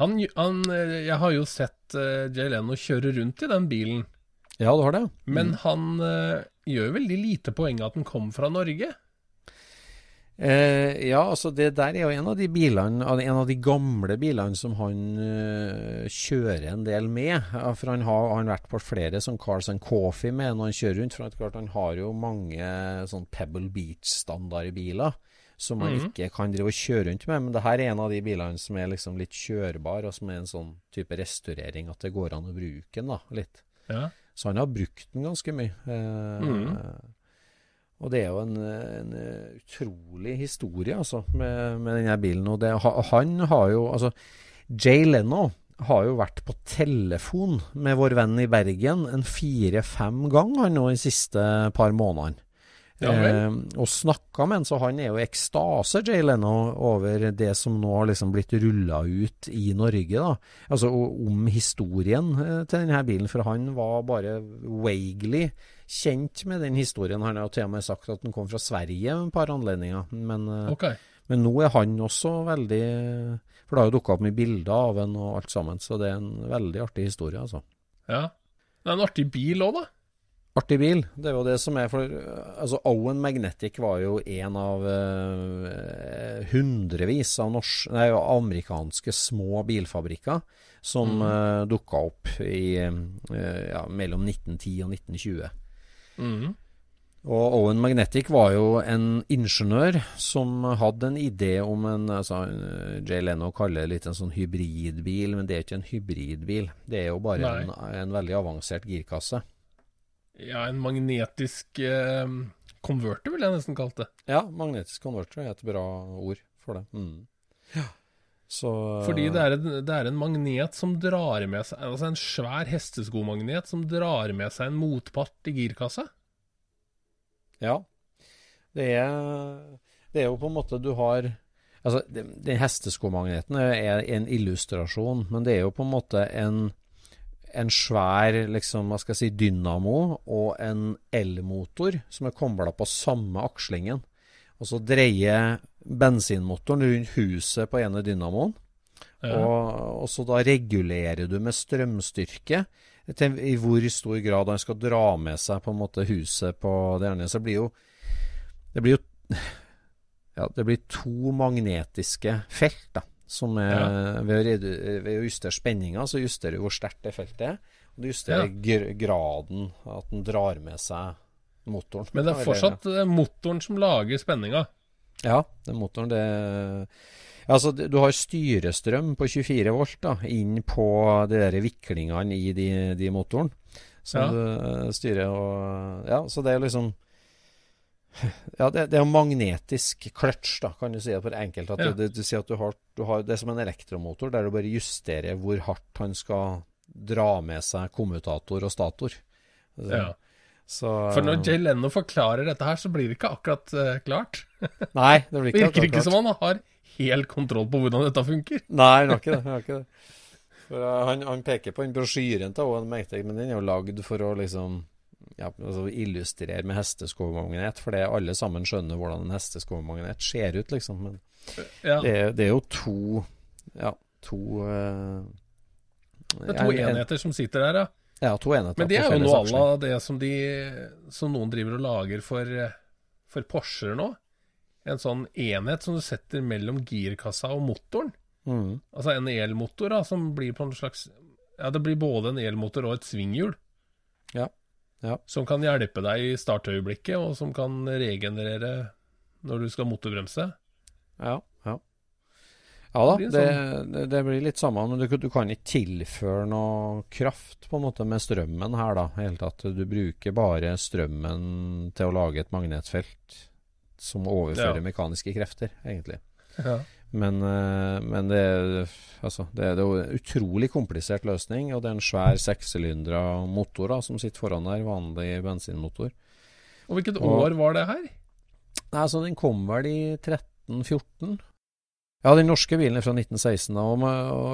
Han, han, eh, jeg har jo sett uh, Jay Leno kjøre rundt i den bilen, Ja, du har det? men han eh, gjør veldig lite poeng av at den kom fra Norge. Eh, ja, altså det der er jo en av de bilene En av de gamle bilene som han eh, kjører en del med. For han har, han vært på flere som Cars and Coffee med når han kjører rundt. For klart han har jo mange sånn Pebble Beach-standardbiler som han Mhm. ikke kan drive og kjøre rundt med. Men det her er en av de bilene som er liksom litt kjørbar, og som er en sånn type restaurering at det går an å bruke den da, litt. Ja. Så han har brukt den ganske mye. Eh, Mhm. Og det er jo en, en utrolig historie, altså, med, med denne bilen. Og det, han har jo Altså, Jay Leno har jo vært på telefon med vår venn i Bergen en fire-fem ganger nå de siste par månedene. Ja eh, og snakka med han, så han er jo i ekstase, Jay Leno, over det som nå har liksom blitt rulla ut i Norge. da. Altså om historien eh, til denne bilen, for han var bare vaguely kjent med den historien. Han har jo til og med sagt at den kom fra Sverige med et par anledninger. Men, okay. Men nå er han også veldig For det har jo dukka opp mye bilder av han og alt sammen, så det er en veldig artig historie, altså. Ja. Det er en artig bil òg, da. Artig bil. Det er jo det som er for Altså, Owen Magnetic var jo en av eh, hundrevis av norsk, nei, amerikanske små bilfabrikker som mm. dukka opp i eh, ja, mellom 1910 og 1920. Mm. Og Owen Magnetic var jo en ingeniør som hadde en idé om en altså, Jay Leno kaller det litt en sånn hybridbil, men det er ikke en hybridbil. Det er jo bare en, en, veldig avansert girkasse. Ja, en magnetisk eh, konverter, vil jeg nesten kalt det. Ja, magnetisk konverter er et bra ord for det. Mm. Ja. Så, Fordi det er, en, det er, en, magnet som drar med seg Altså en svær hesteskomagnet som drar med seg en motpart i girkassa? Ja. Det er, det er jo på en måte du har Altså, den hesteskomagneten er en illustrasjon, men det er jo på en måte en, en svær liksom, hva skal jeg si, dynamo og en elmotor som er kobla på samme akslingen. Og så dreier bensinmotoren rundt huset på ene dynamoen. Ja. Og, og, så da regulerer du med strømstyrke til i hvor stor grad han skal dra med seg på en måte huset på det ene. Så det blir jo Det blir jo ja, det blir to magnetiske felt, da. Som er, ja. ved, ved, å, justere spenninga, så justerer du hvor sterkt det feltet er. Og du justerer ja. graden, at den drar med seg motoren. Men det er fortsatt eller, motoren som lager spenninga? Ja, det er motoren. Det Altså, du har styrestrøm på 24 volt da, inn på de der viklingene i de, de motoren. Som ja. du eh, styrer og Ja, så det er liksom ja, det, det er jo magnetisk clutch, da, kan du si det for enkelt. At ja. du, du, sier at du har, du har, Det er som en elektromotor, der du bare justerer hvor hardt han skal dra med seg kommutator og stator. Så, ja. Så, For når Jay Leno forklarer dette her, så blir det ikke akkurat uh, klart. Nei, det blir ikke Virker ikke som han har helt kontroll på hvordan dette funker. Nei, han har ikke det. Han, har ikke det. For, uh, han, han, peker på den brosjyren til Owen Magnetic, men den er jo lagd for å liksom ja, altså illustrere med hesteskovmagnet, for det alle sammen skjønner hvordan en hesteskovmagnet ser ut, liksom. Men ja. det, det, er jo to Ja, to uh, Det er to en, enheter som sitter der, ja. Ja, to enheter. Men det er jo noe à la det som, de, som noen driver og lager for, for Porscher nå. En sånn enhet som du setter mellom girkassa og motoren. Mm. Altså en elmotor da, som blir på en slags Ja, det blir både en elmotor og et svinghjul. Ja. Ja. Som kan hjelpe deg i startøyeblikket, og som kan regenerere når du skal motorbremse. Ja, ja. Ja da, det, det, det, blir litt samme, men du, du, kan ikke tilføre noe kraft på en måte med strømmen her, da. Helt at du bruker bare strømmen til å lage et magnetfelt som overfører ja. mekaniske krefter, egentlig. Ja. Men, eh, men det, altså, det, det, er en utrolig komplisert løsning, og det er en svær sekssylindra motor da, som sitter foran der, vanlig bensinmotor. Og Hvilket og, år var det her? Nei, altså, Den kom vel i 1314. Ja, den norske bilen er fra 1916. Og,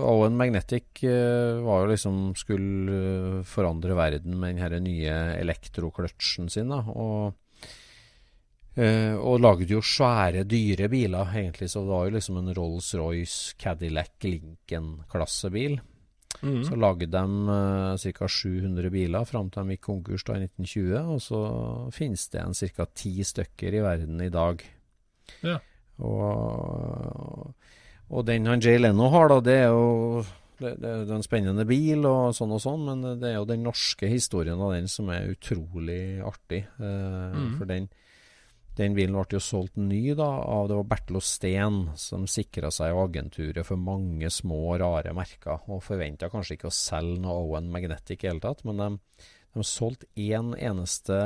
Owen Magnetic uh, var jo liksom skulle uh, forandre verden med den nye elektrokløtsjen sin. da, og Uh, og laget jo svære, dyre biler, egentlig. Så det var jo liksom en Rolls-Royce Cadillac Lincoln-klassebil. Mm. Så lagde de uh, ca. 700 biler fram til de gikk konkurs da i 1920. Og så finnes det en ca. ti stykker i verden i dag. Ja. Og, og den han Jay Leno har, da, det er jo det, det, det, er en spennende bil og sånn og sånn, men det er jo den norske historien av den som er utrolig artig. Uh, mm. For den den bilen ble jo solgt ny da, av det var Bertil Steen, som sikra seg agenturet for mange små, rare merker. Og forventa kanskje ikke å selge noe Owen Magnetic i hele tatt, men de, de solgte én eneste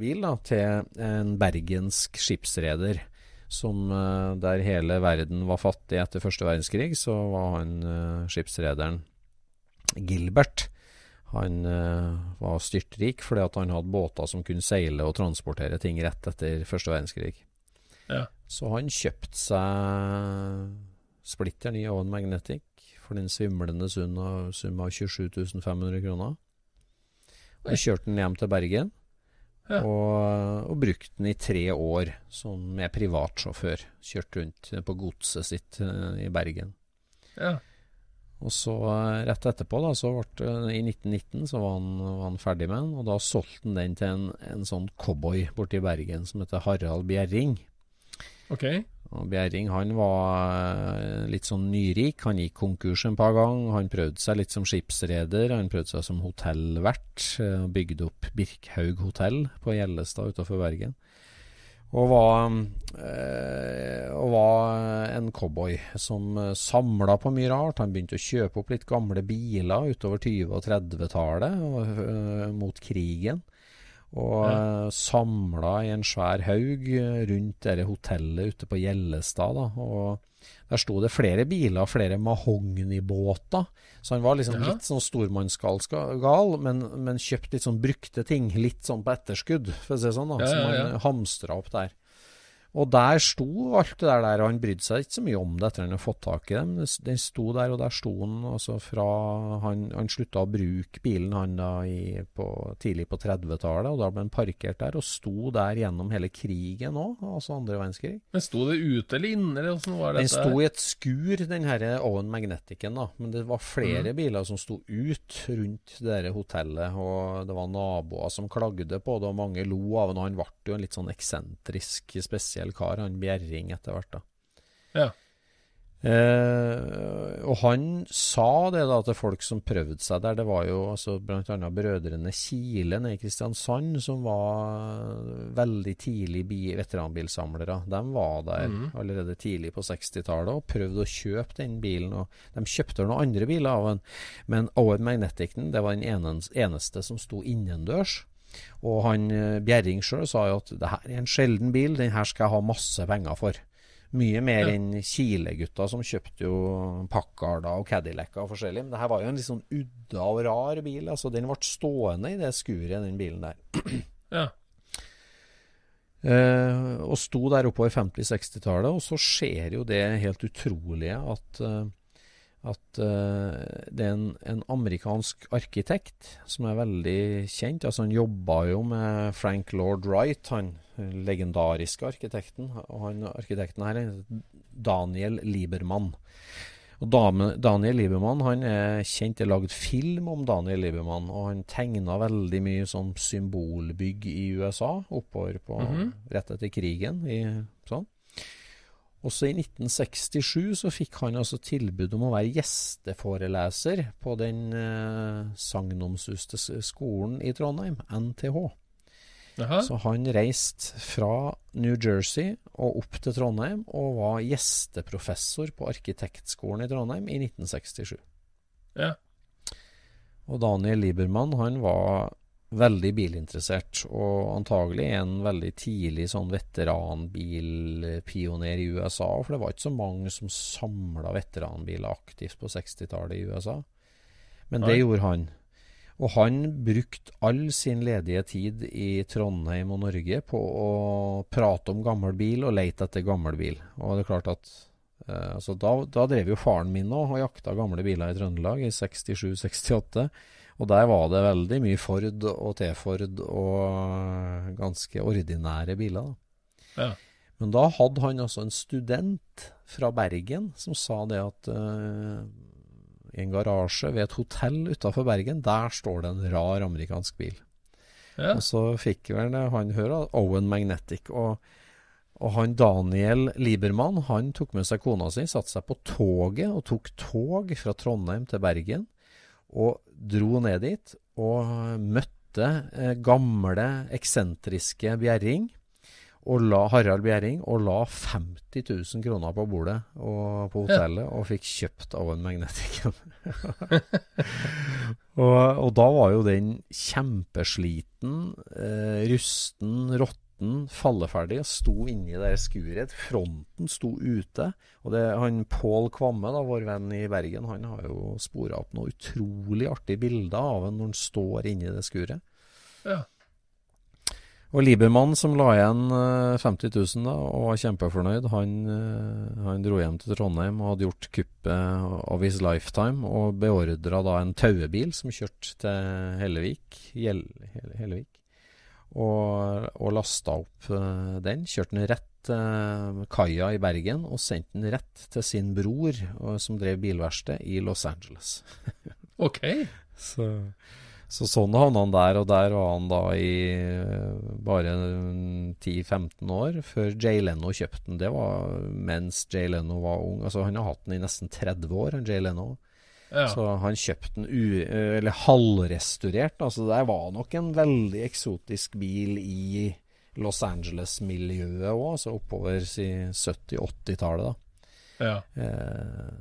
bil da, til en bergensk skipsreder. Som, eh, der hele verden var fattig etter første verdenskrig, så var han uh, skipsrederen Gilbert han uh, var styrtrik fordi at han hadde båter som kunne seile og transportere ting rett etter første verdenskrig. Ja. Så han kjøpte seg splitter ny Owen Magnetic for den svimlende sum av, sum av 27 500 kroner. Og kjørte den hjem til Bergen. Ja. Og, og brukte den i tre år som med privatsjåfør. Kjørte rundt på godset sitt uh, i Bergen. Ja. Og så eh, rett etterpå, da, så ble, i 1919, så var han, var han, ferdig med den. Og da solgte han den til en, en sånn cowboy borte i Bergen som heter Harald Bjerring. Ok. Og Bjerring han var eh, litt sånn nyrik. Han gikk konkurs en par ganger. Han prøvde seg litt som skipsreder. Han prøvde seg som hotellvert. eh, Bygde opp Birkhaug hotell på Gjellestad utenfor Bergen. Og var, øh, og var en cowboy som eh, samla på mye rart. Han begynte å kjøpe opp litt gamle biler utover 20- og 30-tallet øh, mot krigen. Og Ja. samla i en svær haug eh, rundt dette hotellet ute på Gjellestad. Da. Og der sto det flere biler, flere mahognibåter. Så han var liksom Ja. litt sånn stormannsgal, men, men kjøpt litt sånn brukte ting. Litt sånn på etterskudd, for å si det sånn. da, Ja, Som han hamstra opp der. Og der sto alt det der, og han brydde seg ikke så mye om det etter han hadde fått tak i dem. Den sto der, og der sto han altså fra Han, han slutta å bruke bilen han da i, på, tidlig på 30-tallet, og da ble han parkert der, og sto der gjennom hele krigen òg, altså andre verdenskrig. Men sto det ute eller inne, eller åssen var Den sto i et skur, den her Owen Magneticen, da. Men det var flere biler som sto ut rundt det der hotellet, og det var naboer som klagde på det, og mange lo av det. og Han ble jo en litt sånn eksentrisk, spesiell kar, han Bjerring etter hvert, da. Ja. Eh, og han sa det da til folk som prøvde seg der. Det var jo altså bl.a. brødrene Kile nede i Kristiansand som var veldig tidlig bi veteranbilsamlere. De var der allerede tidlig på 60-tallet og prøvde å kjøpe den bilen. og De kjøpte noen andre biler av den, men Owen Magneticen det var den eneste som sto innendørs. Og han eh, Bjerring sjøl sa jo at det her er en sjelden bil, den her skal jeg ha masse penger for. Mye mer Ja. enn Kile-gutta som kjøpte jo Packarder og Cadillacer og forskjellig. Men det her var jo en litt sånn udda og rar bil. altså Den ble stående i det skuret, den bilen der. Ja. Eh, og sto der oppover 50-60-tallet, og så skjer jo det helt utrolige at eh, at uh, det er en, en amerikansk arkitekt som er veldig kjent. altså Han jobba jo med Frank Lord Wright, han legendariske arkitekten. Og han arkitekten her er Daniel Liebermann. Og Daniel Liebermann han er kjent, det er lagd film om Daniel Liebermann. Og han tegna veldig mye sånn symbolbygg i USA oppover på rett etter krigen. I. Også i 1967 så fikk han altså tilbud om å være gjesteforeleser på den eh, sagnomsuste skolen i Trondheim, NTH. Aha. Så han reiste fra New Jersey og opp til Trondheim og var gjesteprofessor på arkitektskolen i Trondheim i 1967. Ja. Og Daniel Liebermann han var veldig bilinteressert, og antagelig en veldig tidlig sånn veteranbilpioner i USA. For det var ikke så mange som samla veteranbiler aktivt på 60-tallet i USA. Men det Nei. gjorde han. Og han brukte all sin ledige tid i Trondheim og Norge på å prate om gammel bil og lete etter gammel bil. Og det er klart at eh, altså da, da drev jo faren min òg og jakta gamle biler i Trøndelag i 67-68. Og der var det veldig mye Ford og T-Ford og ganske ordinære biler. Ja. Men da hadde han altså en student fra Bergen som sa det at uh, i en garasje ved et hotell utafor Bergen, der står det en rar amerikansk bil. Ja. Og så fikk vel han høre Owen Magnetic. Og, og han Daniel Liebermann han tok med seg kona si, satte seg på toget og tok tog fra Trondheim til Bergen. Og dro ned dit og møtte eh, gamle, eksentriske Bjerring. Og la, Harald Bjerring og la 50 000 kroner på bordet og, på hotellet og fikk kjøpt Owen Magnetic. og, og da var jo den kjempesliten, eh, rusten, råtten, falleferdig og sto inni det skuret. Fronten sto ute. Og det, han Pål Kvamme, da, vår venn i Bergen, han har jo spora opp noen utrolig artige bilder av ham når han står inni det skuret. Ja. Og Liebermann, som la igjen eh, 50 000 da, og var kjempefornøyd, han, eh, han dro hjem til Trondheim og hadde gjort kuppet of his lifetime, og beordra da en tauebil som kjørte til Hellevik, Hjell, Hellevik og, og lasta opp eh, den. Kjørte den rett til kaia i Bergen, og sendte den rett til sin bror, og, som drev bilverksted i Los Angeles. Ok. Så, Så sånn havna han der, og der var han da i eh, bare 10-15 år, før Jay Leno kjøpte den. Det var mens Jay Leno var ung. Altså Han har hatt den i nesten 30 år, han Jay Leno. Ja. Så han kjøpte den eller halvrestaurert. Altså det var nok en veldig eksotisk bil i Los Angeles-miljøet òg, altså oppover si 70-80-tallet. da. ja. Eh,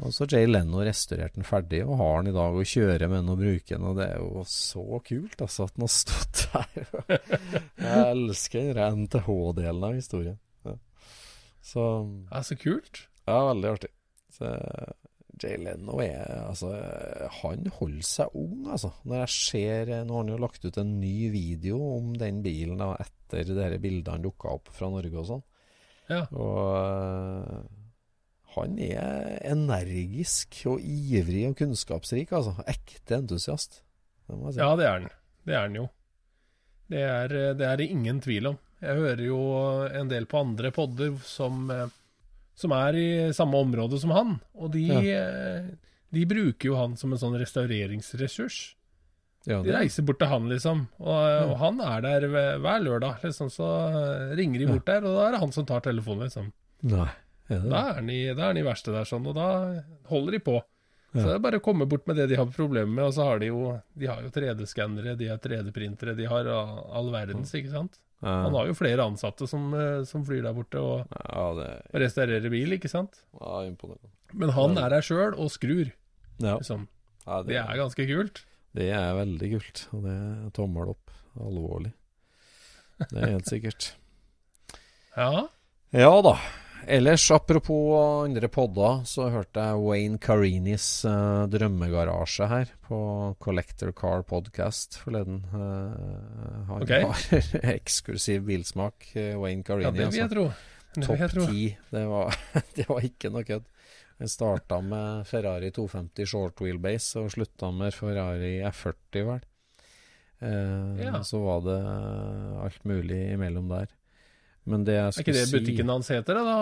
og så Jay Leno restaurerte den ferdig, og har den i dag å kjøre med den og bruke den. Og det er jo så kult altså at den har stått der. Jeg elsker den NTH-delen av historien. Ja. Så ja, så kult. ja, veldig artig. Så, Jay Leno er altså Han holder seg ung, altså. Når jeg ser Nå har han jo lagt ut en ny video om den bilen da, etter de bildene dukka opp fra Norge og sånn. Ja. Og han er energisk og ivrig og kunnskapsrik, altså. Ekte entusiast. Det må jeg si. ja, det er han. Det er han jo. Det er, det er ingen tvil om. Jeg hører jo en del på andre podder som, eh, som er i samme område som han, og de, ja. de bruker jo han som en sånn restaureringsressurs. Ja, De reiser bort til han, liksom. Og, og han er der hver lørdag, liksom. Så eh, ringer de bort der, og da er det han som tar telefonen, liksom. Nei, er det Da er han i, da er verkstedet der, sånn, og da holder de på. Så det er bare å komme bort med det de har problemer med, og så har de jo De har jo 3D-skannere, de har 3D-printere, de har all verdens, ikke sant. Ja. Han har jo flere ansatte som, eh, som flyr der borte og, Ja, det og restaurerer bil, ikke sant. ja, imponerende. Men han er der sjøl og skrur, Ja, liksom. ja, Det er ganske kult. det er veldig kult, og det er tommel opp. Alvorlig. Det er helt sikkert. Ja. Ja da. Ellers, apropos andre podder, så hørte jeg Wayne Carinis uh, drømmegarasje her på Collector Car Podcast forleden. Uh, han okay. har eksklusiv bilsmak, eh, Wayne Carini. ja, det vil altså. jeg tro. Det Topp ti. Det var, det var ikke noe kødd. Han starta med Ferrari 250 short wheelbase og slutta med Ferrari F40, vel. Uh, Ja. Så var det alt mulig imellom der. Men det jeg Er ikke det si butikken hans heter, det da?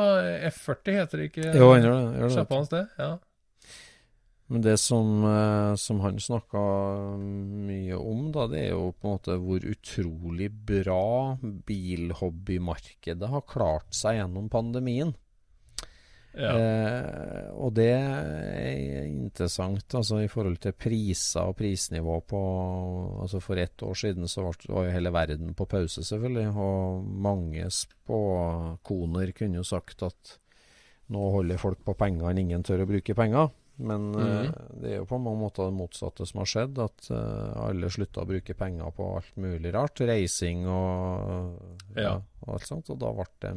F40 heter det ikke? Jo, gjør det. Gjør det. Hans det? Ja. Men det som, eh, som han snakka mye om, da, det er jo på en måte hvor utrolig bra bilhobbymarkedet har klart seg gjennom pandemien. Ja. Eh, og det er interessant altså i forhold til priser og prisnivå på altså For ett år siden så var, jo hele verden på pause, selvfølgelig. Og mange spåkoner kunne jo sagt at nå holder folk på pengene, ingen tør å bruke penger. Men eh, det er jo på mange måter det motsatte som har skjedd. At eh, alle slutta å bruke penger på alt mulig rart. Reising og, Ja. og alt sånt. Og da ble det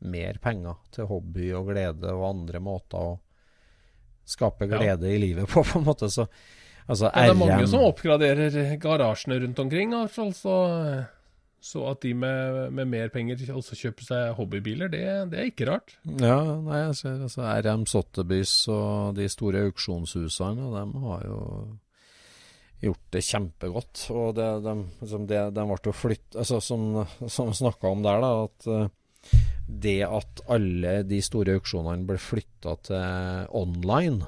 mer penger til hobby og glede og andre måter å skape Ja. glede i livet på, på en måte. Så altså Ja, det er mange som oppgraderer garasjene rundt omkring. Altså, Så, så at de med, med mer penger også kjøper seg hobbybiler, det, det er ikke rart. Ja, nei, jeg ser altså RM Sotheby's og de store auksjonshusene, de har jo gjort det kjempegodt. Og det, de, liksom det, de ble jo flytt... Altså, som, som vi snakka om der, da, at det at alle de store auksjonene ble flytta til online,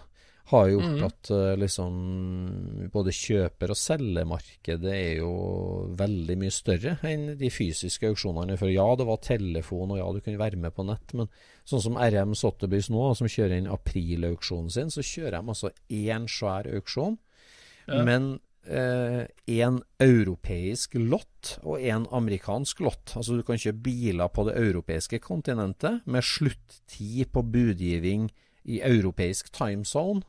har gjort Mhm. at eh, liksom både kjøper- og selgermarkedet er jo veldig mye større enn de fysiske auksjonene. For ja, det var telefon, og ja, du kunne være med på nett, men sånn som RM Sotheby's nå, som kjører inn aprilauksjonen sin, så kjører de altså én svær auksjon, Ja. men én europeisk lott og én amerikansk lott. Altså du kan kjøpe biler på det europeiske kontinentet med sluttid på budgiving i europeisk timezone.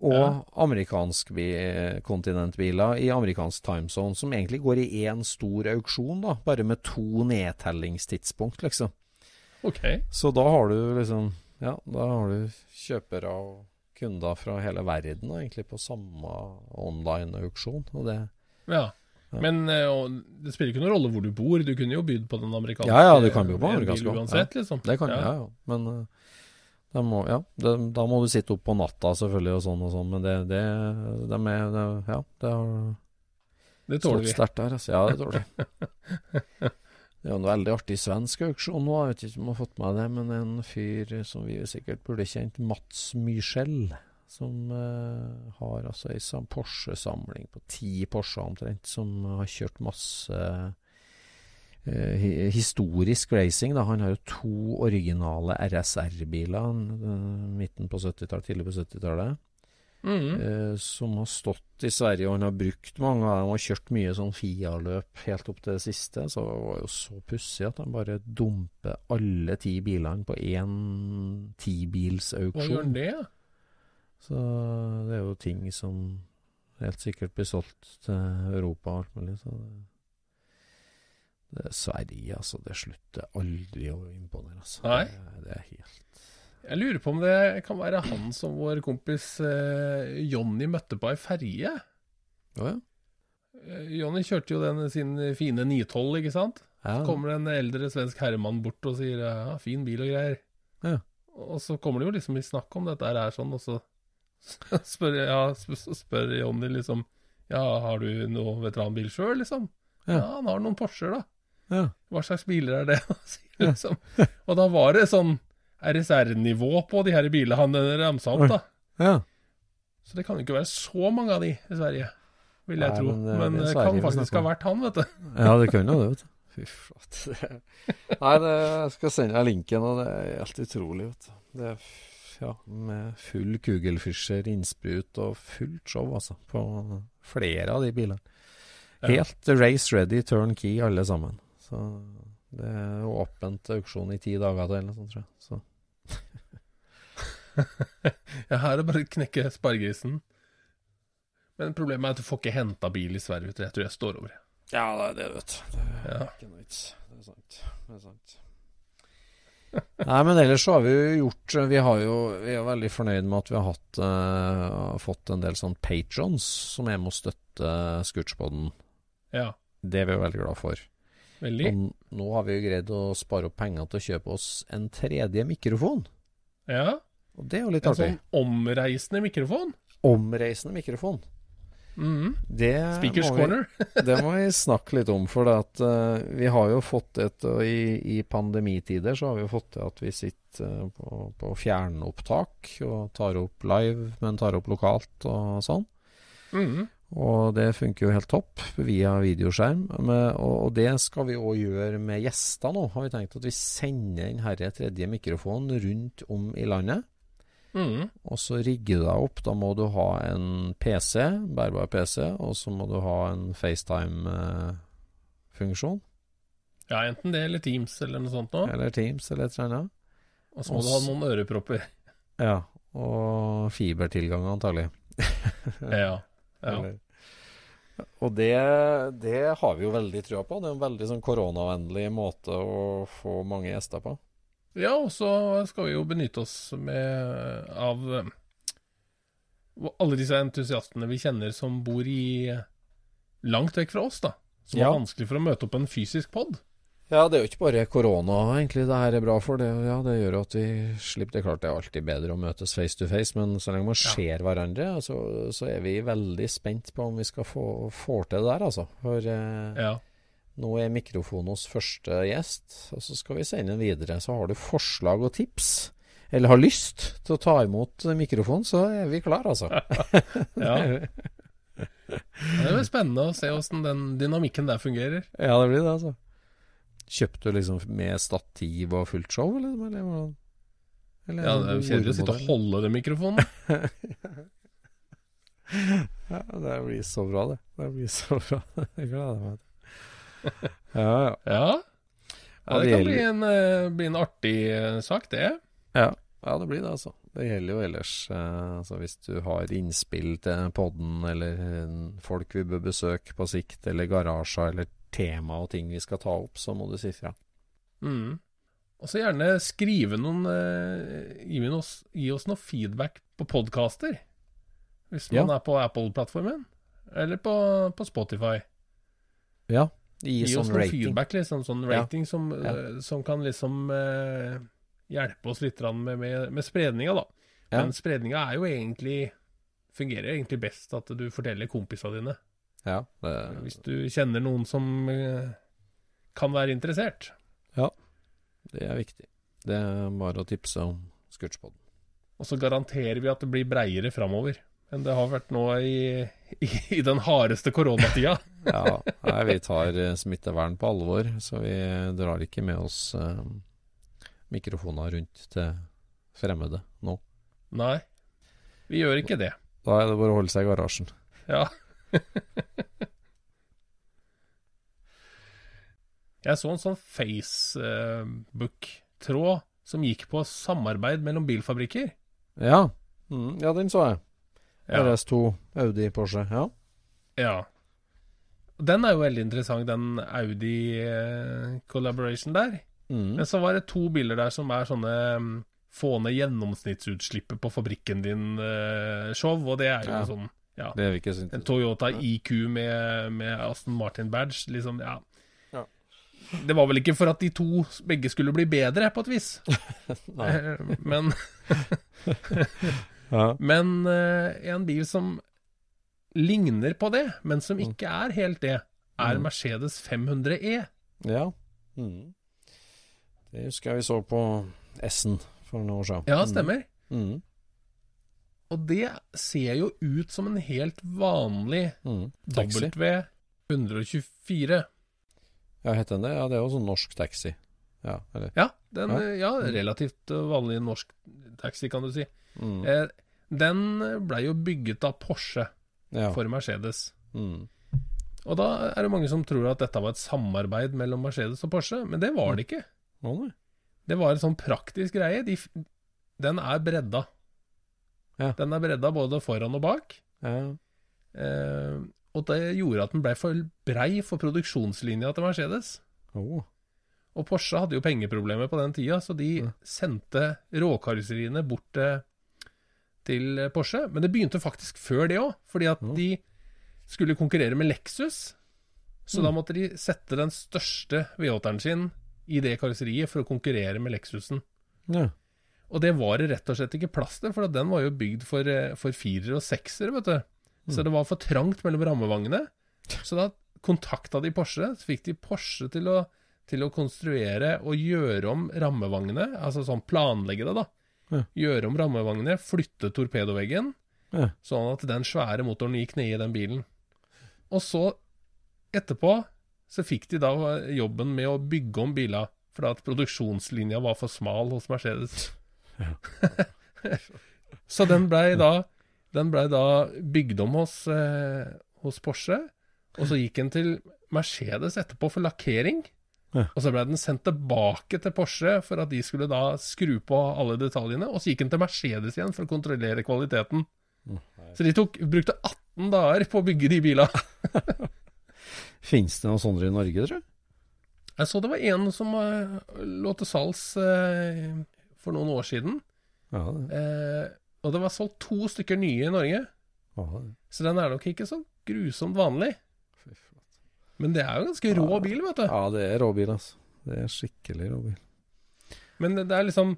Og Ja. amerikansk bi- kontinentbiler i amerikansk timezone, som egentlig går i én stor auksjon, da, bare med to nedtellingstidspunkt, liksom. Ok. Så da har du liksom Ja, da har du kjøpere og kunder fra hele verden da, egentlig på samme online-auksjon. Det Ja. Men eh, og det spiller ikke noen rolle hvor du bor. Du kunne jo bydd på den amerikanske Ja, ja, du kan by på amerikansk bil også. liksom. Det kan ja, ja. Men eh, de må, ja, det, da må du sitte opp på natta selvfølgelig og sånn og sånn, men det, det, de er, det Ja, det har Det tåler vi. sterkt der. Altså. Ja, det tåler vi. Det er jo en veldig artig svensk auksjon nå, jeg vet ikke om du har fått med det, men en fyr som vi sikkert burde kjent, Mats Myskjell, som eh, har altså ei Porsche-samling på ti Porscher omtrent, som har kjørt masse eh, historisk racing. Da. Han har jo to originale RSR-biler, eh, midten på 70-tallet, tidlig på 70-tallet. Mhm. eh, som har stått i Sverige, og han har brukt mange av dem og kjørt mye sånn FIA-løp helt opp til det siste. Så det var jo så pussig at han bare dumper alle ti bilene på én Hva gjør han det? Så det er jo ting som helt sikkert blir solgt til Europa og alt mulig. Så det, det er Sverige, altså. Det slutter aldri å imponere, altså. Nei. Det, det er helt Jeg lurer på om det kan være han som vår kompis eh, Jonny møtte på ei ferje. Ja, ja. Eh, Jonny kjørte jo den sin fine 912, ikke sant? ja. Så kommer det en eldre svensk herremann bort og sier ja, fin bil og greier. Ja. Og så kommer det jo liksom i snakk om dette her er sånn, og så spør, ja, spør Jonny liksom Ja, har du noe veteranbil sjøl, liksom? Ja. Ja. han har noen Porscher, da. ja. Hva slags biler er det? Liksom. Og da var det sånn RSR-nivå på de her bilene han ramsa opp, da. ja. Så det kan jo ikke være så mange av de i Sverige, vil jeg Nei, tro. men det- Men det kan faktisk ha vært han, vet du. Ja, det kunne jo det, vet du. Fy flate. Nei, det, jeg skal sende deg linken, og det er helt utrolig, vet du. Det er ja, med full kugelfischer, innsprut og fullt show, altså. På flere av de bilene. Ja. Helt race ready, turn key, alle sammen. Så det er jo åpent auksjon i ti dager til, eller noe sånt, tror jeg. Så Ja, her er det bare å knekke spargrisen. Men problemet er at du får ikke henta bil i Sverige, vet du. Jeg tror jeg står over. Ja, det er det, vet du. Det er ikke noe vits. Det er sant. Det er sant. Nei, men ellers så har vi jo gjort Vi har jo Vi er veldig fornøyd med at vi har hatt uh, fått en del sånn patrons som er med å støtte Scootspoden. Ja, Det er vi jo veldig glad for. Veldig. Og nå har vi jo greid å spare opp penger til å kjøpe oss en tredje mikrofon. Ja, Og det er jo litt En sånn omreisende mikrofon. Omreisende mikrofon. Mhm. Det Speakers må vi- corner. Det må vi snakke litt om, for at uh, vi har jo fått et og i, I pandemitider så har vi jo fått til at vi sitter eh, på, på fjernopptak og tar opp live, men tar opp lokalt og sånn. Mhm. Og det funker jo helt topp via videoskjerm. Og, det skal vi òg gjøre med gjester nå, har vi tenkt at vi sender den herre tredje mikrofonen rundt om i landet. Mm. Og så rigger du deg opp. Da må du ha en PC, bærbar PC, og så må du ha en FaceTime-funksjon. Ja, enten det eller Teams eller noe sånt noe. Eller Teams, eller et eller annet. Og så må du ha noen ørepropper. Ja. Og fibertilgang, antagelig. Ja. Ja. Og det, det har vi jo veldig trua på. Det er en veldig sånn koronavennlig måte å få mange gjester på. Ja, og så skal vi jo benytte oss med av eh, alle disse entusiastene vi kjenner som bor i langt vekk fra oss, da. Som Ja. er vanskelig for å møte opp en fysisk pod. Ja, det er jo ikke bare korona egentlig det her er bra for. Det, ja, det gjør at vi slipper Det er klart det er alltid bedre å møtes face to face, men så lenge man ser hverandre, så, så er vi veldig spent på om vi skal få, få til det der, altså. For eh, Ja. nå er mikrofonen hos første gjest, og så skal vi sende den videre. Så har du forslag og tips, eller har lyst til å ta imot mikrofon, så er vi klar, altså. ja. Det blir spennende å se åssen den dynamikken der fungerer. Ja, det blir det, altså. Kjøpte du liksom med stativ og fullt show, eller? eller, eller Ja, det er jo kjedelig å sitte og holde den mikrofonen. Ja, det blir så bra, det. Det blir så bra. Jeg gleder meg til Ja, ja. Ja. ja det det kan bli en, eh, bli en artig eh, sak, det. Ja, ja, det blir det, altså. Det gjelder jo ellers eh, altså Hvis du har innspill til podden, eller folk vi bør besøke på sikt, eller garasjer, eller tema og ting vi skal ta opp, så må du si fra. Mm. Og så gjerne skrive noen eh, gi, oss, gi oss noe feedback på podcaster. Hvis Ja. man er på Apple-plattformen, eller på, på Spotify. Ja. Gi, Gi oss sånn noe rating. feedback, liksom. Sånn Ja. rating som, Ja. eh, som kan liksom eh, hjelpe oss litt med, med, med spredninga, da. Ja. Men spredninga er jo egentlig Fungerer egentlig best at du forteller kompisene dine. Ja, det, Hvis du kjenner noen som eh, kan være interessert. Ja, det er viktig. Det er bare å tipse om Scootspoden. Og så garanterer vi at det blir breiere framover enn det har vært nå i, i, i den hardeste koronatida. Ja, nei, vi tar eh, smittevern på alvor, så vi drar ikke med oss eh, mikrofoner rundt til fremmede nå. Nei, vi gjør ikke det. Da er det bare å holde seg i garasjen. Ja. Jeg så en sånn Facebook-tråd som gikk på samarbeid mellom bilfabrikker. Ja, mm, ja den så jeg. Ja. RS2, Audi, Porsche. Ja. Ja. Den er jo veldig interessant, den Audi-collaboration der. Mm. Men så var det to biler der som er sånne mm, få ned gjennomsnittsutslippet på fabrikken din-show, og det er jo Ja. sånn ja. Det er vi ikke synes. En Toyota IQ med, med Aston Martin badge, liksom, ja. Ja. Det var vel ikke for at de to begge skulle bli bedre, på et vis. Eh, Men, Ja. men eh, en bil som ligner på det, men som Mm. ikke er helt det, er Mm. Mercedes 500E. ja. Mm. Det husker jeg vi så på S-en for noen år siden. Ja, stemmer. Mm. Og det ser jo ut som en helt vanlig Mm. W124. Ja, heter den det? Ja, det er jo sånn norsk taxi. Ja, eller Ja, den, Ja. ja. relativt eh, vanlig norsk taxi, kan du si. mm. Eh, den blei jo bygget av Porsche for Mercedes. Mm. Og da er det mange som tror at dette var et samarbeid mellom Mercedes og Porsche, men det var det ikke. Det var en sånn praktisk greie. De, den er bredda. Ja. Den er bredda både foran og bak. Ja. Eh, og det gjorde at den ble for brei for produksjonslinja til Mercedes. Oh. Og Porsche hadde jo pengeproblemer på den tida, så de Ja. sendte råkarosseriene bort til, til Porsche. Men det begynte faktisk før det òg, fordi at Ja. de skulle konkurrere med Lexus. Så Mm. da måtte de sette den største V8-eren sin i det karosseriet for å konkurrere med Lexusen. Ja. Og det var det rett og slett ikke plass til, for den var jo bygd for, eh, for firere og seksere, vet du. Så det var for trangt mellom rammevangene. Så da kontakta de Porsche, så fikk de Porsche til å, til å konstruere og gjøre om rammevangene, altså sånn planlegge det, da. Ja. Gjøre om rammevangene, flytte torpedoveggen, Ja. sånn at den svære motoren gikk ned i den bilen. Og så, etterpå, så fikk de da jobben med å bygge om biler, fordi at produksjonslinja var for smal hos Mercedes. så den blei da, ble da bygd om hos, eh, hos Porsche, og så gikk den til Mercedes etterpå for lakkering. Ja. Og så ble den sendt tilbake til Porsche for at de skulle da skru på alle detaljene. Og så gikk den til Mercedes igjen for å kontrollere kvaliteten. Så de tok, brukte 18 dager på å bygge de bilene. Fins det noen sånne i Norge, tror du? Jeg så det var en som eh, lå til salgs eh, for noen år siden. Ja, det, Eh, og det var solgt to stykker nye i Norge. ja. Så den er nok ikke så grusomt vanlig. Fy. Men det er jo en ganske rå bil, vet du. Ja, det er rå bil, altså. Det er skikkelig rå bil. Men det, det er liksom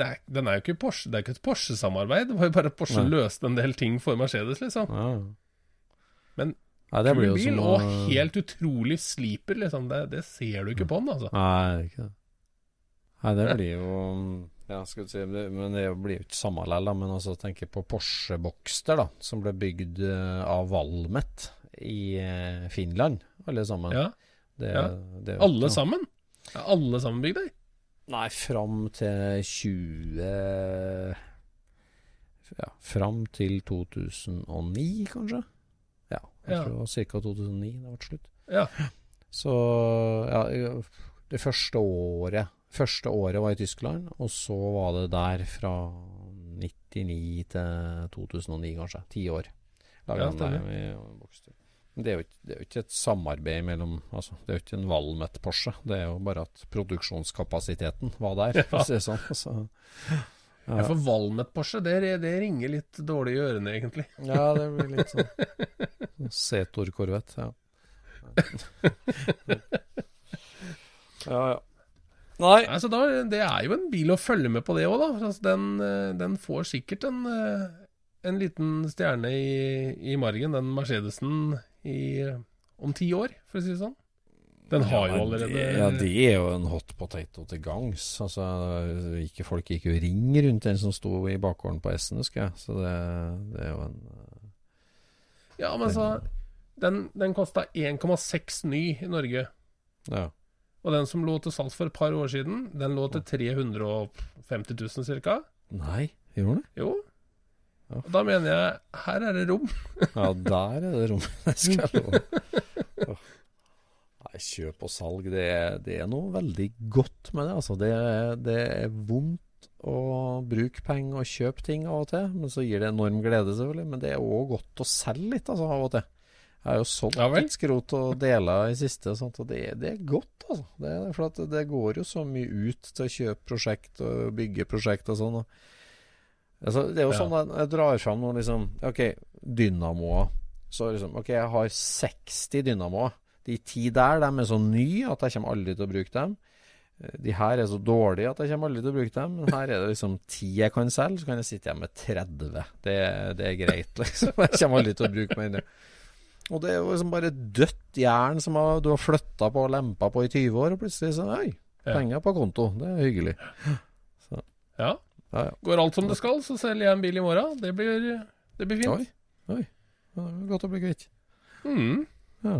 det er, Den er jo ikke Porsche Det er ikke et Porsche-samarbeid. Det var jo bare at Porsche Nei. løste en del ting for Mercedes, liksom. Ja. Men Nei, det blir Kul jo bil og helt utrolig sliper, liksom. Det, det ser du ikke på den, altså. Nei, det er ikke det. Nei, det blir jo Ja, skal du si Men det blir jo ikke samme likevel. Men altså, tenk på Porsche Boxster, da. Som ble bygd eh, av Valmet i eh, Finland, alle sammen. Ja, Det, ja. det Alle ikke sammen? Er alle sammen bygd der? Nei, fram til 20 Ja, fram til 2009, kanskje? Ja, jeg Ja. tror var ca. 2009 det ble slutt. Ja. Så ja, det første året Første året var i Tyskland, og så var det der fra 99 til 2009, kanskje. Ti år. Ja, det er, jo ikke, det er jo ikke et samarbeid mellom altså, Det er jo ikke en Valmet Porsche. Det er jo bare at produksjonskapasiteten var der, for å si det sånn. Så, Ja, for Valmet Porsche, det, det ringer litt dårlig i ørene, egentlig. ja, det blir litt sånn Setor Corvette, ja. ja, ja. Nei. Altså, da, det er jo en bil å følge med på det òg, da. Altså, den, eh, den får sikkert en, eh, en liten stjerne i, i margen, den Mercedesen, i, om ti år, for å si det sånn. Den har jo allerede det, ja, det er jo en hot potato til gangs. Altså, ikke Folk gikk jo ring rundt den som sto i bakgården på S-en, husker jeg. Så det, det er jo en Ja, men så Den, den kosta 1,6 ny i Norge. Ja. Og den som lå til salgs for et par år siden, den lå til 350 000 ca. Nei, gjorde den det? Jo. Og da mener jeg her er det rom. Ja, der er det rom. Det skal jeg love. Nei, kjøp og salg, det er, det er noe veldig godt med det. Altså, det, det er vondt å bruke penger og kjøpe ting av og til, men så gir det enorm glede, selvfølgelig. Men det er òg godt å selge litt, altså, av og til. Jeg har jo solgt Ja litt skrot og deler i siste, og sånt, og det, det er godt, altså. Det, for at det går jo så mye ut til å kjøpe prosjekt og bygge prosjekt og sånn. Altså, det er jo Ja. sånn at jeg drar fram noen liksom OK, dynamoer. Så liksom OK, jeg har 60 dynamoer. De ti der, de er så nye at jeg kommer aldri til å bruke dem. De her er så dårlige at jeg kommer aldri til å bruke dem. Men her er det liksom ti jeg kan selge, så kan jeg sitte igjen med 30. Det, det er greit, liksom. Jeg kommer aldri til å bruke mer enn det. Og det er jo liksom bare dødt jern som har, du har flytta på og lempa på i 20 år, og plutselig så Oi, penger på konto. Det er hyggelig. Ja. Ja, ja. Går alt som det skal, så selger jeg en bil i morgen. Det blir, det blir fint. Oi. Oi. Det er godt å bli kvitt. Mm. Ja.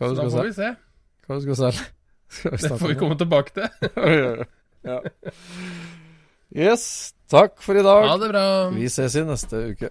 Hva Så da får vi se. Hva du skal selge? Skal Det får vi komme tilbake til. ja. Yes. Takk for i dag. Ha det bra. Vi ses i neste uke.